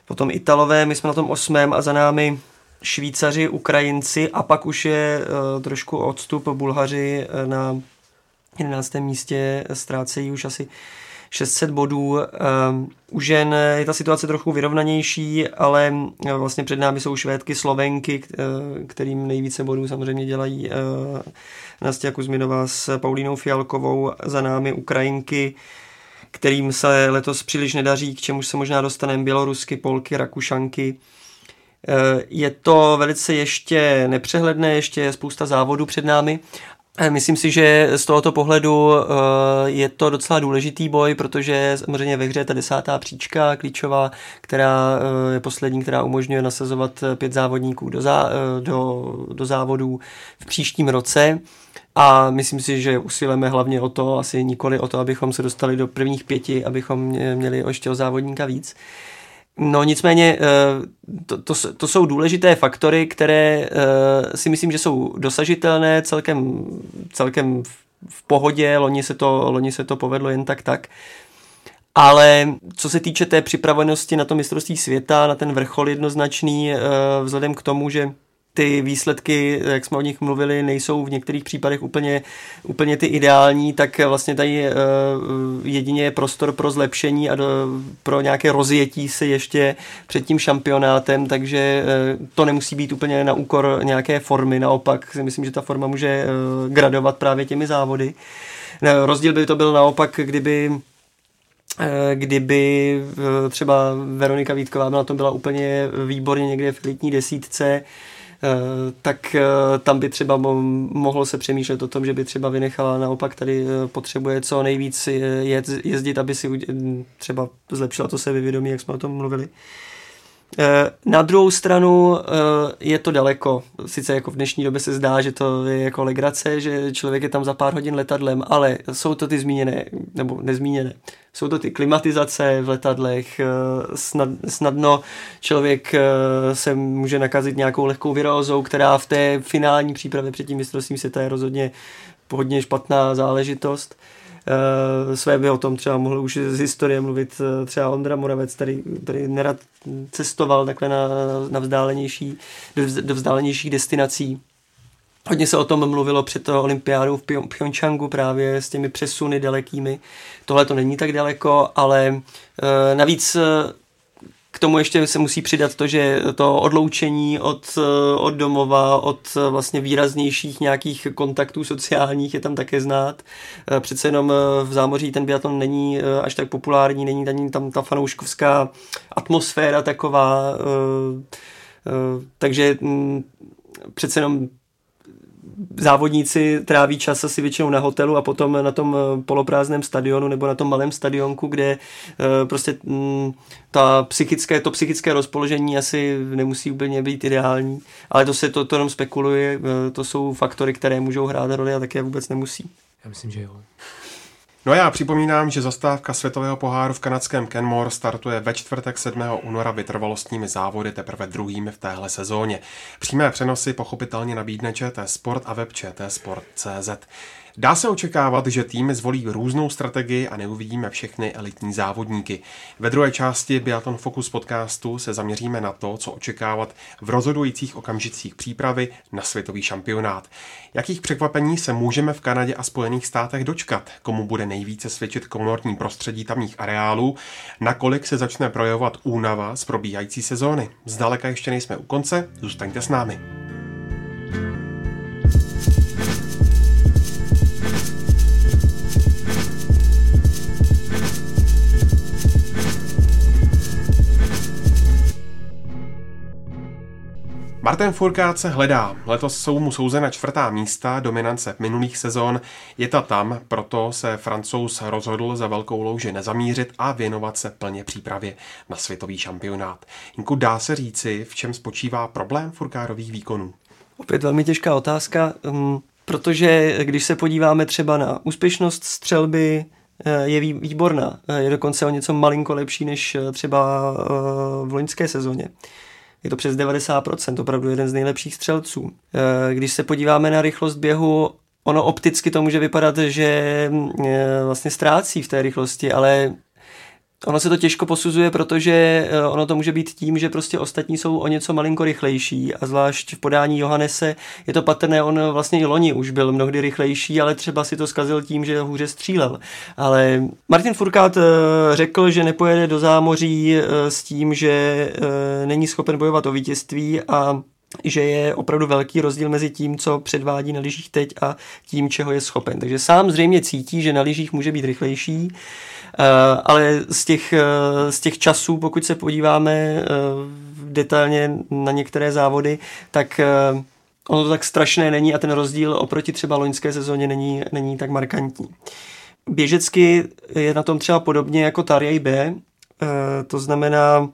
Potom Italové, my jsme na tom osmém a za námi Švýcaři, Ukrajinci a pak už je uh, trošku odstup Bulhaři uh, na 11. místě ztrácejí už asi 600 bodů. Ehm, u žen je ta situace trochu vyrovnanější, ale eh, vlastně před námi jsou Švédky, Slovenky, eh, kterým nejvíce bodů samozřejmě dělají eh, Nastia Kuzminová s Paulínou Fialkovou, za námi Ukrajinky, kterým se letos příliš nedaří, k čemu se možná dostaneme Bělorusky, Polky, Rakušanky. Je to velice ještě nepřehledné, ještě je spousta závodů před námi Eh, myslím si, že z tohoto pohledu eh, je to docela důležitý boj, protože samozřejmě ve hře je ta desátá příčka klíčová, která eh, je poslední, která umožňuje nasazovat pět závodníků do, zá, do, do závodů v příštím roce. A myslím si, že usilujeme hlavně o to, asi nikoli o to, abychom se dostali do prvních pěti, abychom měli ještě o závodníka víc. No nicméně eh, to, to, to jsou důležité faktory, které eh, si myslím, že jsou dosažitelné celkem, celkem v pohodě, loni se, to, loni se to povedlo jen tak tak. Ale co se týče té připravenosti na to mistrovství světa, na ten vrchol jednoznačný, eh, vzhledem k tomu, že ty výsledky, jak jsme o nich mluvili, nejsou v některých případech úplně, úplně ty ideální, tak vlastně tady uh, jedině je prostor pro zlepšení a do, pro nějaké rozjetí se ještě před tím šampionátem, takže uh, to nemusí být úplně na úkor nějaké formy, naopak si myslím, že ta forma může uh, gradovat právě těmi závody. Rozdíl by to byl naopak, kdyby kdyby třeba Veronika Vítková na tom byla úplně výborně někde v elitní desítce, Eh, tak eh, tam by třeba mohlo se přemýšlet o tom, že by třeba vynechala naopak tady eh, potřebuje co nejvíc jezdit, aby si třeba zlepšila to sebevědomí, jak jsme o tom mluvili. Na druhou stranu je to daleko. Sice jako v dnešní době se zdá, že to je jako legrace, že člověk je tam za pár hodin letadlem, ale jsou to ty zmíněné, nebo nezmíněné, jsou to ty klimatizace v letadlech, eh, snad, snadno člověk eh, se může nakazit nějakou lehkou virózou, která v té finální přípravě před tím mistrovstvím světa je rozhodně hodně špatná záležitost. Své by o tom třeba mohl už z historie mluvit uh, třeba Ondra Moravec, který, který nerad cestoval takhle na, na vzdálenější, do, do vzdálenějších destinací. Hodně se o tom mluvilo před olympiádou v Pyeongchangu právě s těmi přesuny dalekými. Tohle to není tak daleko, ale e, navíc k tomu ještě se musí přidat to, že to odloučení od, e, od domova, od e, vlastně výraznějších nějakých kontaktů sociálních je tam také znát. Přece jenom v zámoří ten biatlon není až tak populární, není tam, tam ta fanouškovská atmosféra taková, takže přece jenom závodníci tráví čas asi většinou na hotelu a potom na tom eh, poloprázdném stadionu nebo na tom malém stadionku, kde eh, prostě mm, ta psychické, to psychické rozpoložení asi nemusí úplně být ideální, ale to se to, to jenom spekuluje, eh, to jsou faktory, které můžou hrát roli a také vůbec nemusí. Já myslím, že jo. No a já připomínám, že zastávka světového poháru v kanadském Kenmore startuje ve čtvrtek 7. února vytrvalostními závody teprve druhými v téhle sezóně. Přímé přenosy pochopitelně nabídne ČT Sport a web ČT Sport.cz. Dá se očekávat, že týmy zvolí různou strategii a neuvidíme všechny elitní závodníky. Ve druhé části Biathlon Focus podcastu se zaměříme na to, co očekávat v rozhodujících okamžicích přípravy na světový šampionát. Jakých překvapení se můžeme v Kanadě a Spojených státech dočkat? Komu bude nejvíce svědčit komortní prostředí tamních areálů? Nakolik se začne projevovat únava z probíhající sezóny? Zdaleka ještě nejsme u konce, zůstaňte s námi. Martin Furkát se hledá. Letos jsou mu souzena čtvrtá místa, dominance minulých sezon je ta tam, proto se francouz rozhodl za velkou louži nezamířit a věnovat se plně přípravě na světový šampionát. Jinku, dá se říci, v čem spočívá problém Furkárových výkonů? Opět velmi těžká otázka, um, protože když se podíváme třeba na úspěšnost střelby, eh, je výborná. Eh, je dokonce o něco malinko lepší než eh, třeba v loňské sezóně. Je to přes 90%, opravdu jeden z nejlepších střelců. Eh, když se podíváme na rychlost běhu, ono opticky to může vypadat, že eh, vlastně ztrácí v té rychlosti, ale Ono se to těžko posuzuje, protože eh, ono to může být tím, že prostě ostatní jsou o něco malinko rychlejší a zvlášť v podání Johannese je to patrné, on vlastně i loni už byl mnohdy rychlejší, ale třeba si to zkazil tím, že hůře střílel. Ale Martin Furkát eh, řekl, že nepojede do zámoří eh, s tím, že není schopen bojovat o vítězství a že je opravdu velký rozdíl mezi tím, co předvádí na lyžích teď a tím, čeho je schopen. Takže sám zřejmě cítí, že na lyžích může být rychlejší, ale z těch, eh, z těch časů, pokud se podíváme eh, detailně na některé závody, tak ono to tak strašné není a ten rozdíl oproti třeba loňské sezóně není, není tak markantní. Běžecky je na tom třeba podobně jako Tarjej B, to znamená,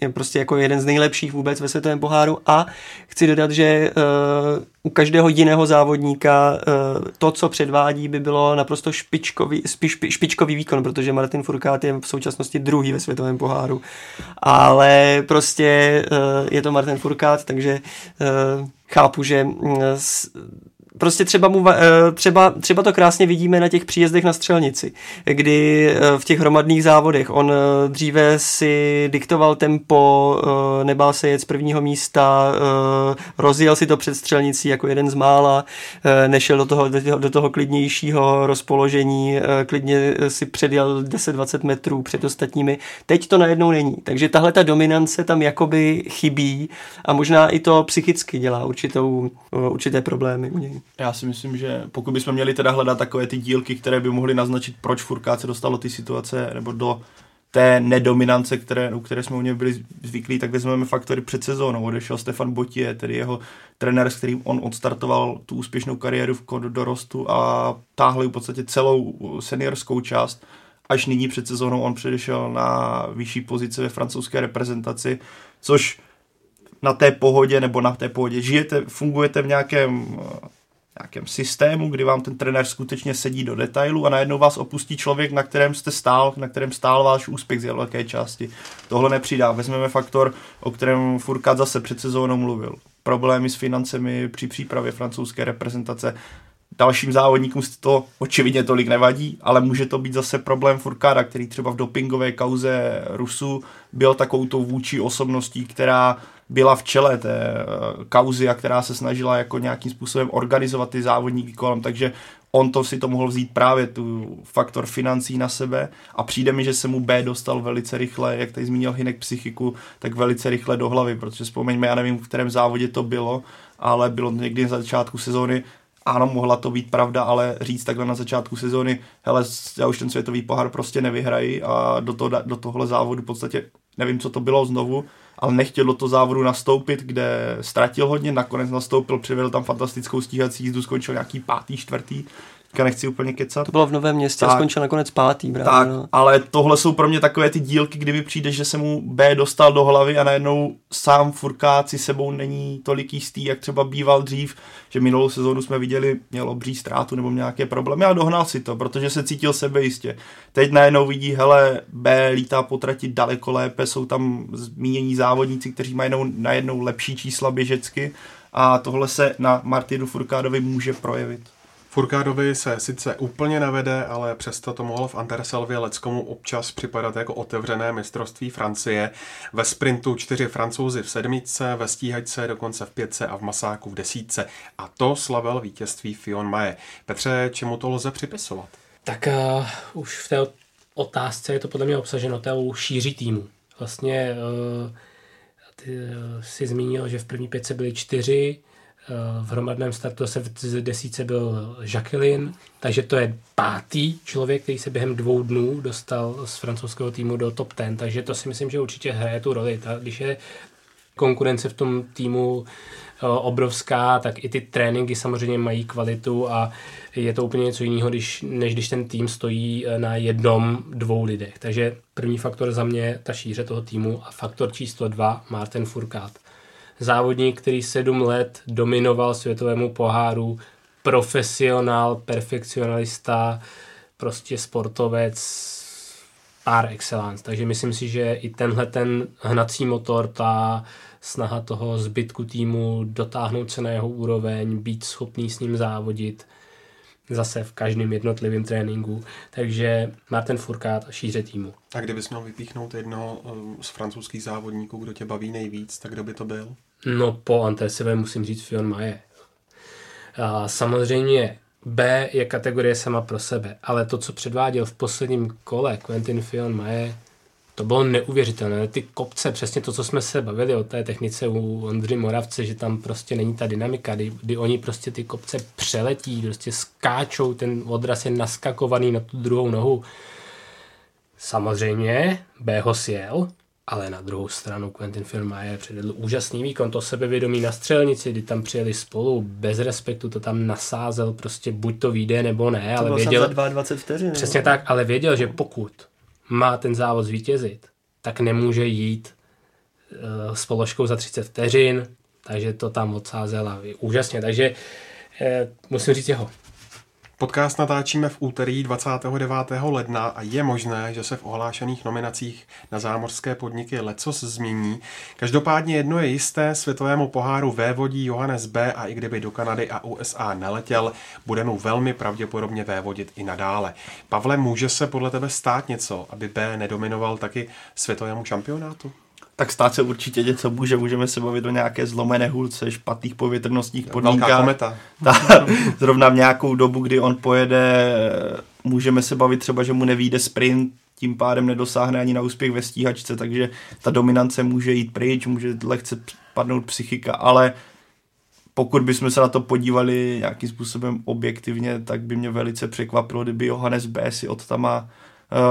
je prostě jako jeden z nejlepších vůbec ve světovém poháru a chci dodat, že uh, u každého jiného závodníka uh, to, co předvádí, by bylo naprosto špičkový, špič, špičkový výkon, protože Martin Furkát je v současnosti druhý ve světovém poháru. Ale prostě uh, je to Martin Furkát, takže chápu, že uh, prostě třeba, mu, třeba, třeba to krásně vidíme na těch příjezdech na střelnici, kdy v těch hromadných závodech on dříve si diktoval tempo, nebál se jet z prvního místa, rozjel si to před střelnicí jako jeden z mála, nešel do toho, do toho, do toho klidnějšího rozpoložení, klidně si předjel 10-20 metrů před ostatními. Teď to najednou není. Takže tahle ta dominance tam jakoby chybí a možná i to psychicky dělá určitou, určité problémy u něj. Já si myslím, že pokud bychom měli teda hledat takové ty dílky, které by mohly naznačit, proč Furkát se dostalo ty situace nebo do té nedominance, které, u které jsme u něj byli zvyklí, tak vezmeme faktory před sezónou. Odešel Stefan Botie, tedy jeho trenér, s kterým on odstartoval tu úspěšnou kariéru v dorostu a táhli v podstatě celou seniorskou část. Až nyní před sezónou on předešel na vyšší pozice ve francouzské reprezentaci, což na té pohodě nebo na té pohodě žijete, fungujete v nějakém nějakém systému, kdy vám ten trenér skutečně sedí do detailu a najednou vás opustí člověk, na kterém jste stál, na kterém stál váš úspěch z velké části. Tohle nepřidá. Vezmeme faktor, o kterém Furkat zase před sezónou mluvil. Problémy s financemi při přípravě francouzské reprezentace. Dalším závodníkům to očividně tolik nevadí, ale může to být zase problém Furkáda, který třeba v dopingové kauze Rusu byl takovou vůči osobností, která byla v čele té eh, kauzy a která se snažila jako nějakým způsobem organizovat ty závodníky kolem, takže on to si to mohl vzít právě tu faktor financí na sebe a přijde mi, že se mu B dostal velice rychle, jak tady zmínil Hinek psychiku, tak velice rychle do hlavy, protože vzpomeňme, já nevím, v kterém závodě to bylo, ale bylo někdy na začátku sezóny, ano, mohla to být pravda, ale říct takhle na začátku sezóny, hele, já už ten světový pohár prostě nevyhrají a do, toho, do tohle závodu v podstatě nevím, co to bylo znovu, ale nechtěl do toho závodu nastoupit, kde ztratil hodně, nakonec nastoupil, přivedl tam fantastickou stíhací jízdu, skončil nějaký pátý, čtvrtý, teďka nechci úplně kecat. To bylo v Novém městě tak, a skončil nakonec pátý, právě. Tak, no. ale tohle jsou pro mě takové ty dílky, kdyby přijde, že se mu B dostal do hlavy a najednou sám furkáci sebou není tolik jistý, jak třeba býval dřív, že minulou sezónu jsme viděli, měl obří ztrátu nebo nějaké problémy a dohnal si to, protože se cítil sebejistě. Teď najednou vidí, hele, B lítá po trati daleko lépe, jsou tam zmínění závodníci, kteří mají najednou lepší čísla běžecky a tohle se na Martinu Furkádovi může projevit. Furkádovi se sice úplně nevede, ale přesto to mohlo v Anterselvě Leckomu občas připadat jako otevřené mistrovství Francie. Ve sprintu čtyři francouzi v sedmičce, ve stíhačce dokonce v pětce a v masáku v desítce. A to slavil vítězství Fion Mae. Petře, čemu to lze připisovat? Tak uh, už v té otázce je to podle mě obsaženo tou šíří týmu. Vlastně uh, ty uh, si zmínil, že v první pětce byli čtyři, v hromadném startu se v desíce byl Jacqueline, takže to je pátý člověk, který se během dvou dnů dostal z francouzského týmu do top 10, takže to si myslím, že určitě hraje tu roli. Ta, když je konkurence v tom týmu eh, obrovská, tak i ty tréninky samozřejmě mají kvalitu a je to úplně něco jiného, když, než když ten tým stojí eh, na jednom, dvou lidech. Takže první faktor za mě ta šíře toho týmu a faktor číslo dva Martin Furkát závodník, který sedm let dominoval světovému poháru, profesionál, perfekcionalista, prostě sportovec par excellence. Takže myslím si, že i tenhle ten hnací motor, ta snaha toho zbytku týmu dotáhnout se na jeho úroveň, být schopný s ním závodit, zase v každém jednotlivém tréninku. Takže Martin Furkát a šíře týmu. A kdybys měl vypíchnout jednoho eh, z francouzských závodníků, kdo tě baví nejvíc, tak kdo by to byl? No po Antesové musím říct Fion Maje. A samozřejmě B je kategorie sama pro sebe, ale to, co předváděl v posledním kole Quentin Fion Maje, to bylo neuvěřitelné. Ty kopce, přesně to, co jsme se bavili o té technice u Ondry Moravce, že tam prostě není ta dynamika, kdy, kdy oni prostě ty kopce přeletí, prostě skáčou, ten odraz je naskakovaný na tu druhou nohu. Samozřejmě B ho sjel, ale na druhou stranu Quentin Firmaje předvedl úžasný výkon, to sebevědomí na střelnici, kdy tam přijeli spolu, bez respektu to tam nasázel, prostě buď to vyjde nebo ne, to ale věděl... 22 vteřin. Přesně tak, ale věděl, že pokud má ten závod zvítězit, tak nemůže jít uh, s položkou za 30 vteřin, takže to tam odsázel a úžasně, takže uh, musím říct jeho. Podcast natáčíme v úterý 29. ledna a je možné, že se v ohlášených nominacích na zámořské podniky lecos změní. Každopádně jedno je jisté, světovému poháru vévodí Johannes B. a i kdyby do Kanady a USA neletěl, bude mu velmi pravděpodobně vévodit i nadále. Pavle, může se podle tebe stát něco, aby B nedominoval taky světovému šampionátu? Tak stát se určitě něco může, můžeme se bavit o nějaké zlomené hůlce, špatných povětrnostních podmínkách. [LAUGHS] Ta, zrovna v nějakou dobu, kdy on pojede, můžeme se bavit třeba, že mu nevíde sprint, tím pádem nedosáhne ani na úspěch ve stíhačce, takže ta dominance může jít pryč, může lehce padnout psychika, ale pokud bychom se na to podívali nějakým způsobem objektivně, tak by mě velice překvapilo, kdyby Johannes B. si od Tama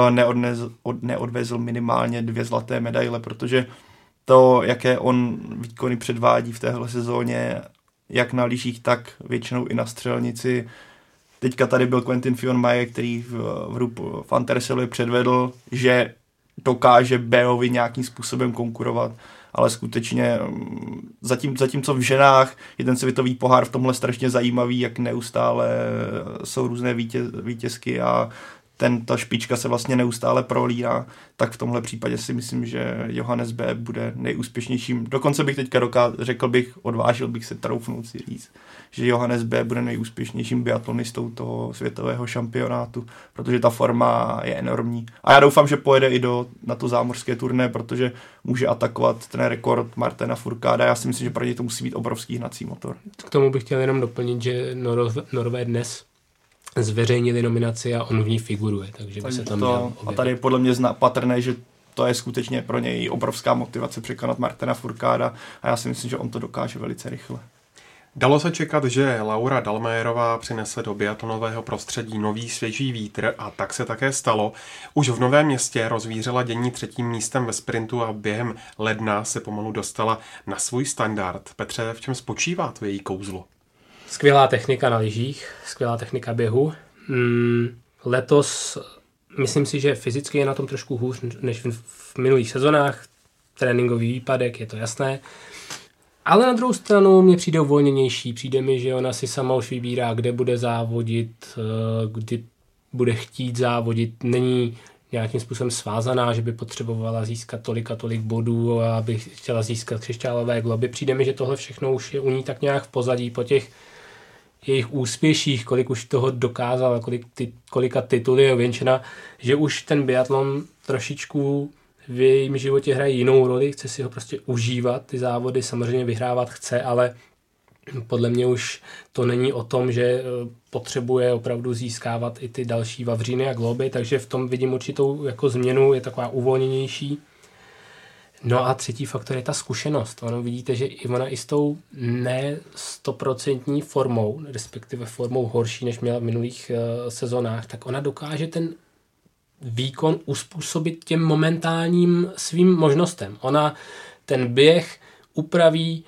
neodnez, od, neodvezl minimálně dvě zlaté medaile, protože to, jaké on výkony předvádí v téhle sezóně, jak na lyžích, tak většinou i na střelnici. Teďka tady byl Quentin Fionmaje, který v, v, v Anterselu předvedl, že dokáže Beovi nějakým způsobem konkurovat, ale skutečně mm, zatím, zatímco v ženách je ten světový pohár v tomhle strašně zajímavý, jak neustále jsou různé vítěz, vítězky a ten, ta špička se vlastně neustále prolírá, tak v tomhle případě si myslím, že Johannes B. bude nejúspěšnějším. Dokonce bych teďka dokáz, řekl bych, odvážil bych se troufnout si říct, že Johannes B. bude nejúspěšnějším biatlonistou toho světového šampionátu, protože ta forma je enormní. A já doufám, že pojede i do, na to zámořské turné, protože může atakovat ten rekord Martina Furkáda. Já si myslím, že pro něj to musí být obrovský hnací motor. K tomu bych chtěl jenom doplnit, že Norové dnes zveřejnili nominaci a on v ní figuruje, takže by se tam to, A tady podle mě zna, patrné, že to je skutečně pro něj obrovská motivace překonat Martina Furkáda a já si myslím, že on to dokáže velice rychle. Dalo se čekat, že Laura Dalmérová přinese do biatlonového prostředí nový svěží vítr a tak se také stalo. Už v Novém městě rozvířila dění třetím místem ve sprintu a během ledna se pomalu dostala na svůj standard. Petře, v čem spočívá to její kouzlo? Skvělá technika na lyžích, skvělá technika běhu. Mm, letos myslím si, že fyzicky je na tom trošku hůř než v, v minulých sezonách. Tréninkový výpadek, je to jasné. Ale na druhou stranu mě přijde uvolněnější. Přijde mi, že ona si sama už vybírá, kde bude závodit, eh, kdy bude chtít závodit. Není nějakým způsobem svázaná, že by potřebovala získat tolik a tolik bodů a aby chtěla získat křišťálové globy. Přijde mi, že tohle všechno už je u ní tak nějak v pozadí po těch jejich úspěších, kolik už toho dokázal, kolik ty, kolika tituly je ověnčena, že už ten biatlon trošičku v jejím životě hraje jinou roli, chce si ho prostě užívat, ty závody samozřejmě vyhrávat chce, ale podle mě už to není o tom, že eh, potřebuje opravdu získávat i ty další vavříny a globy, takže v tom vidím určitou jako změnu, je taková uvolněnější No a třetí faktor je ta zkušenost. Ono vidíte, že i ona i s tou ne stoprocentní formou, respektive formou horší, než měla v minulých uh, sezónách, tak ona dokáže ten výkon uspůsobit těm momentálním svým možnostem. Ona ten běh upraví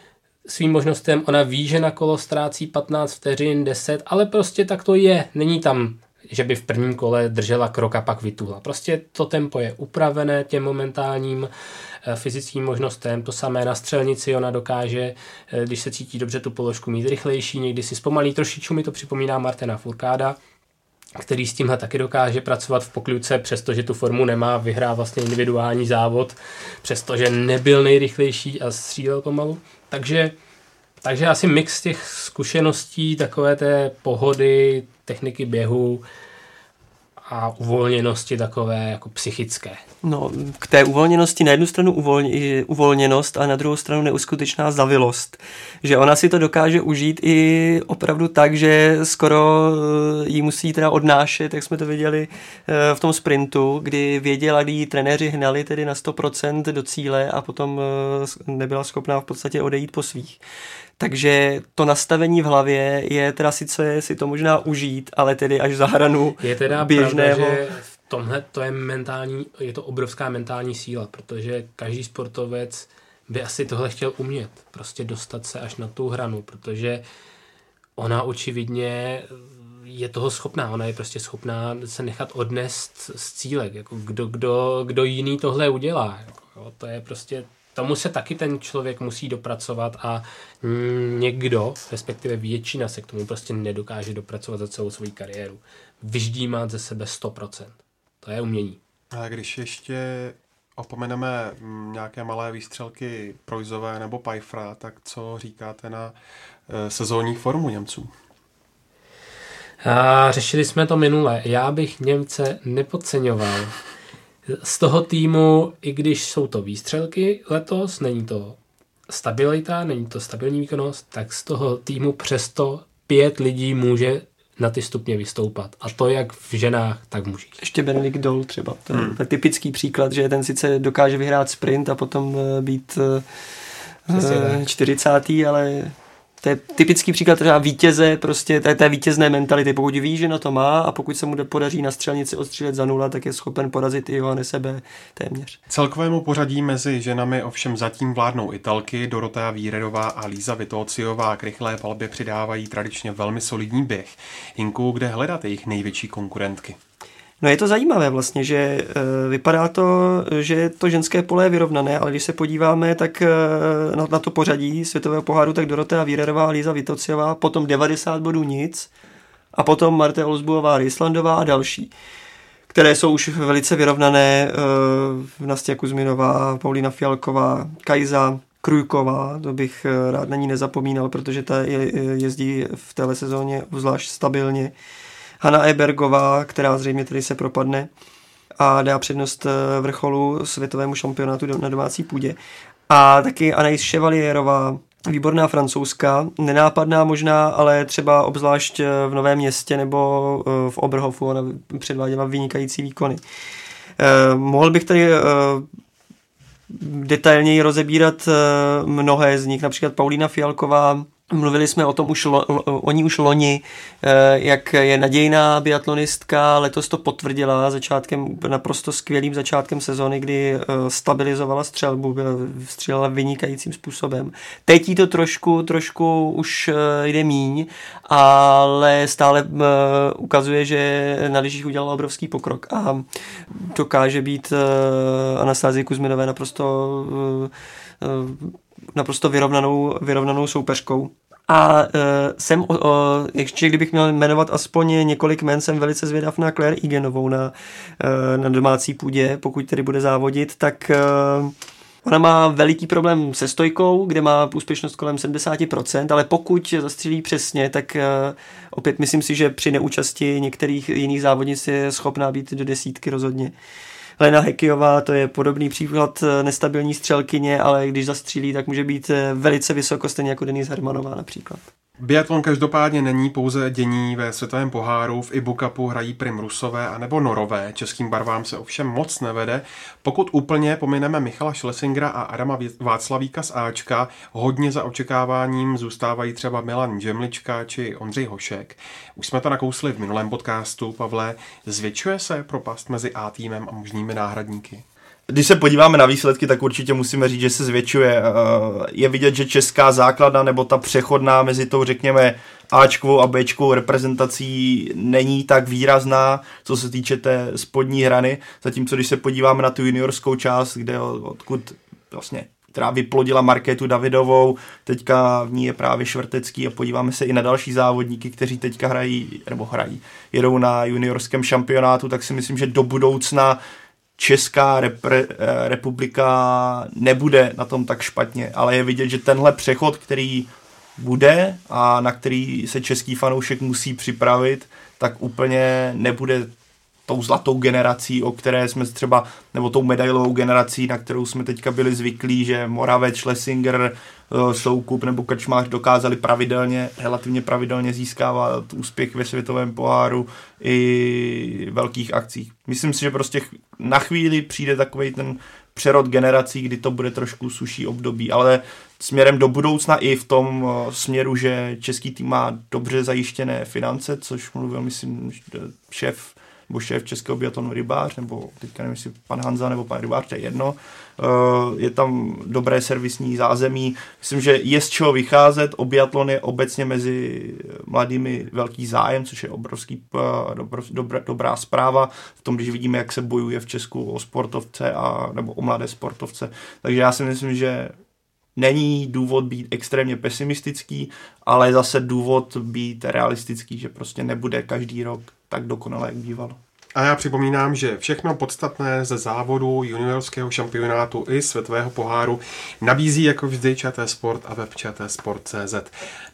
svým možnostem, ona ví, že na kolo ztrácí 15 vteřin, 10, ale prostě tak to je. Není tam že by v prvním kole držela krok a pak vytula. Prostě to tempo je upravené těm momentálním eh, fyzickým možnostem. To samé na střelnici ona dokáže, eh, když se cítí dobře, tu položku mít rychlejší, někdy si zpomalí. Trošičku mi to připomíná Martina Furkáda, který s tímhle taky dokáže pracovat v pokluce, přestože tu formu nemá, vyhrá vlastně individuální závod, přestože nebyl nejrychlejší a střílel pomalu. Takže takže asi mix těch zkušeností, takové té pohody, techniky běhu a uvolněnosti takové jako psychické. No, k té uvolněnosti na jednu stranu uvolně, uvolněnost a na druhou stranu neuskutečná zavilost. Že ona si to dokáže užít i opravdu tak, že skoro eh, jí musí teda odnášet, jak jsme to viděli eh, v tom sprintu, kdy věděla, kdy trenéři hnali tedy na 100% do cíle a potom eh, nebyla schopná v podstatě odejít po svých. Takže to nastavení v hlavě je teda sice si to možná užít, ale tedy až za hranu je teda běžného. Pravda, že v tomhle to je mentální, je to obrovská mentální síla, protože každý sportovec by asi tohle chtěl umět. Prostě dostat se až na tu hranu, protože ona očividně je toho schopná. Ona je prostě schopná se nechat odnést z cílek. Jako kdo, kdo, kdo jiný tohle udělá. Jako, jo, to je prostě tomu se taky ten člověk musí dopracovat a někdo, respektive většina se k tomu prostě nedokáže dopracovat za celou svou kariéru. Vyždímat ze sebe 100%. To je umění. A když ještě opomeneme mm, nějaké malé výstřelky Projzové nebo Pajfra, tak co říkáte na e, sezónní formu Němců? A řešili jsme to minule. Já bych Němce nepodceňoval. Z toho týmu, i když jsou to výstřelky letos, není to stabilita, není to stabilní výkonnost, tak z toho týmu přesto pět lidí může na ty stupně vystoupat. A to jak v ženách, tak v mužích. Ještě Benedikt Dol třeba. To je hmm. typický příklad, že ten sice dokáže vyhrát sprint a potom eh, být uh, 40. ale to je typický příklad třeba vítěze, prostě té, té vítězné mentality. Pokud ví, že na to má a pokud se mu podaří na střelnici odstřílet za nula, tak je schopen porazit i Johane sebe téměř. Celkovému pořadí mezi ženami ovšem zatím vládnou Italky, Dorotea Víredová a Líza Vitociová k rychlé palbě přidávají tradičně velmi solidní běh. Inku, kde hledat jejich největší konkurentky? No je to zajímavé vlastně, že e, vypadá to, že to ženské pole je vyrovnané, ale když se podíváme tak e, na, na to pořadí světového poháru, tak Dorotea Vírerová, Líza Vitociová, potom 90 bodů nic a potom Marte Olsbuová, Islandová a další které jsou už velice vyrovnané. Nastia Kuzminová, Paulina Fialková, Kajza, Krujková, to bych rád na ní nezapomínal, protože ta je, jezdí v téhle sezóně zvlášť stabilně. Hanna Ebergová, která zřejmě tedy se propadne a dá přednost eh, vrcholu světovému šampionátu na domácí půdě. A taky Anais Chevalierová, výborná francouzská, nenápadná možná, ale třeba obzvlášť eh, v Novém městě nebo eh, v Oberhofu, ona předváděla vynikající výkony. Mohl bych tady detailněji rozebírat mnohé z nich, například Paulína Fialková, Mluvili jsme o tom už, lo, o ní už loni, eh, jak je nadějná biatlonistka, letos to potvrdila začátkem, naprosto skvělým začátkem sezony, kdy eh, stabilizovala střelbu, střílela vynikajícím způsobem. Teď jí to trošku, trošku už eh, jde míň, ale stále ukazuje, že na lyžích udělala obrovský pokrok a dokáže být Anastázii Kuzminové naprosto naprosto vyrovnanou, vyrovnanou soupeřkou. A uh, jsem, uh, ještě kdybych měl jmenovat aspoň několik men, jsem velice zvědav na Claire Igenovou na, uh, na domácí půdě, pokud tedy bude závodit, tak uh, Ona má veliký problém se stojkou, kde má úspěšnost kolem 70%, ale pokud zastřelí přesně, tak opět myslím si, že při neúčasti některých jiných závodnic je schopná být do desítky rozhodně. Lena Hekiová, to je podobný příklad eh, nestabilní střelkyně, ale když zastřílí, tak může být eh, velice vysoko, stejně jako Denis Hermanová například. Biatlon každopádně není pouze dění ve světovém poháru, v Ibu Cupu hrají prim Rusové a nebo Norové, českým barvám se ovšem moc nevede. Pokud úplně pomineme Michala Schlesingera a Adama Václavíka z Ačka, hodně za očekáváním zůstávají třeba Milan Žemlička či Ondřej Hošek. Už jsme to nakousli v minulém podcastu, Pavle, zvětšuje se propast mezi A týmem a možnými náhradníky? Když se podíváme na výsledky, tak určitě musíme říct, že se zvětšuje. Eh, je vidět, že česká základna nebo ta přechodná mezi tou, řekněme, Ačkovou a Bčkovou reprezentací není tak výrazná, co se týče té spodní hrany. Zatímco když se podíváme na tu juniorskou část, kde odkud vlastně která vyplodila Markétu Davidovou, teďka v ní je právě Švrtecký a podíváme se i na další závodníky, kteří teďka hrají, nebo hrají, jedou na juniorském šampionátu, tak si myslím, že do budoucna Česká repre, eh, republika nebude na tom tak špatně, ale je vidět, že tenhle přechod, který bude a na který se český fanoušek musí připravit, tak úplně nebude tou zlatou generací, o které jsme třeba, nebo tou medailovou generací, na kterou jsme teďka byli zvyklí, že Moravec, Schlesinger, eh, Soukup nebo Krčmář dokázali pravidelně, relativně pravidelně získávat úspěch ve světovém poháru i velkých akcích. Myslím si, že prostě na chvíli přijde takový ten přerod generací, kdy to bude trošku suší období, ale směrem do budoucna i v tom eh, směru, že český tým má dobře zajištěné finance, což mluvil, myslím, šéf nebo šéf Českého biatlonu rybář, nebo teďka nevím, jestli pan Hanza nebo pan rybář, to je jedno. Uh, je tam dobré servisní zázemí. Myslím, že je z čeho vycházet. O biatlon je obecně mezi mladými velký zájem, což je obrovský uh, dobro, dobrá, dobrá zpráva v tom, když vidíme, jak se bojuje v Česku o sportovce a, nebo o mladé sportovce. Takže já si myslím, že není důvod být extrémně pesimistický, ale zase důvod být realistický, že prostě nebude každý rok tak dokonale, jak bývalo. A já připomínám, že všechno podstatné ze závodu juniorského šampionátu i světového poháru nabízí jako vždy ČT Sport a web Sport.cz.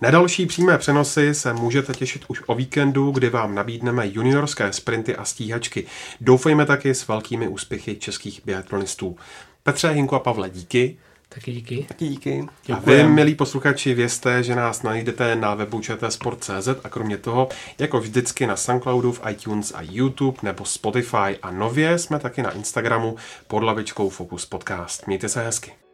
Na další přímé přenosy se můžete těšit už o víkendu, kdy vám nabídneme juniorské sprinty a stíhačky. Doufejme taky s velkými úspěchy českých biatlonistů. Petře, Hinku a Pavle, díky. Taky díky. Taky díky. A vy, milí posluchači, vězte, že nás najdete na webu čtsport.cz a kromě toho, jako vždycky na Soundcloudu, v iTunes a YouTube nebo Spotify a nově jsme taky na Instagramu pod lavičkou Focus Podcast. Mějte se hezky.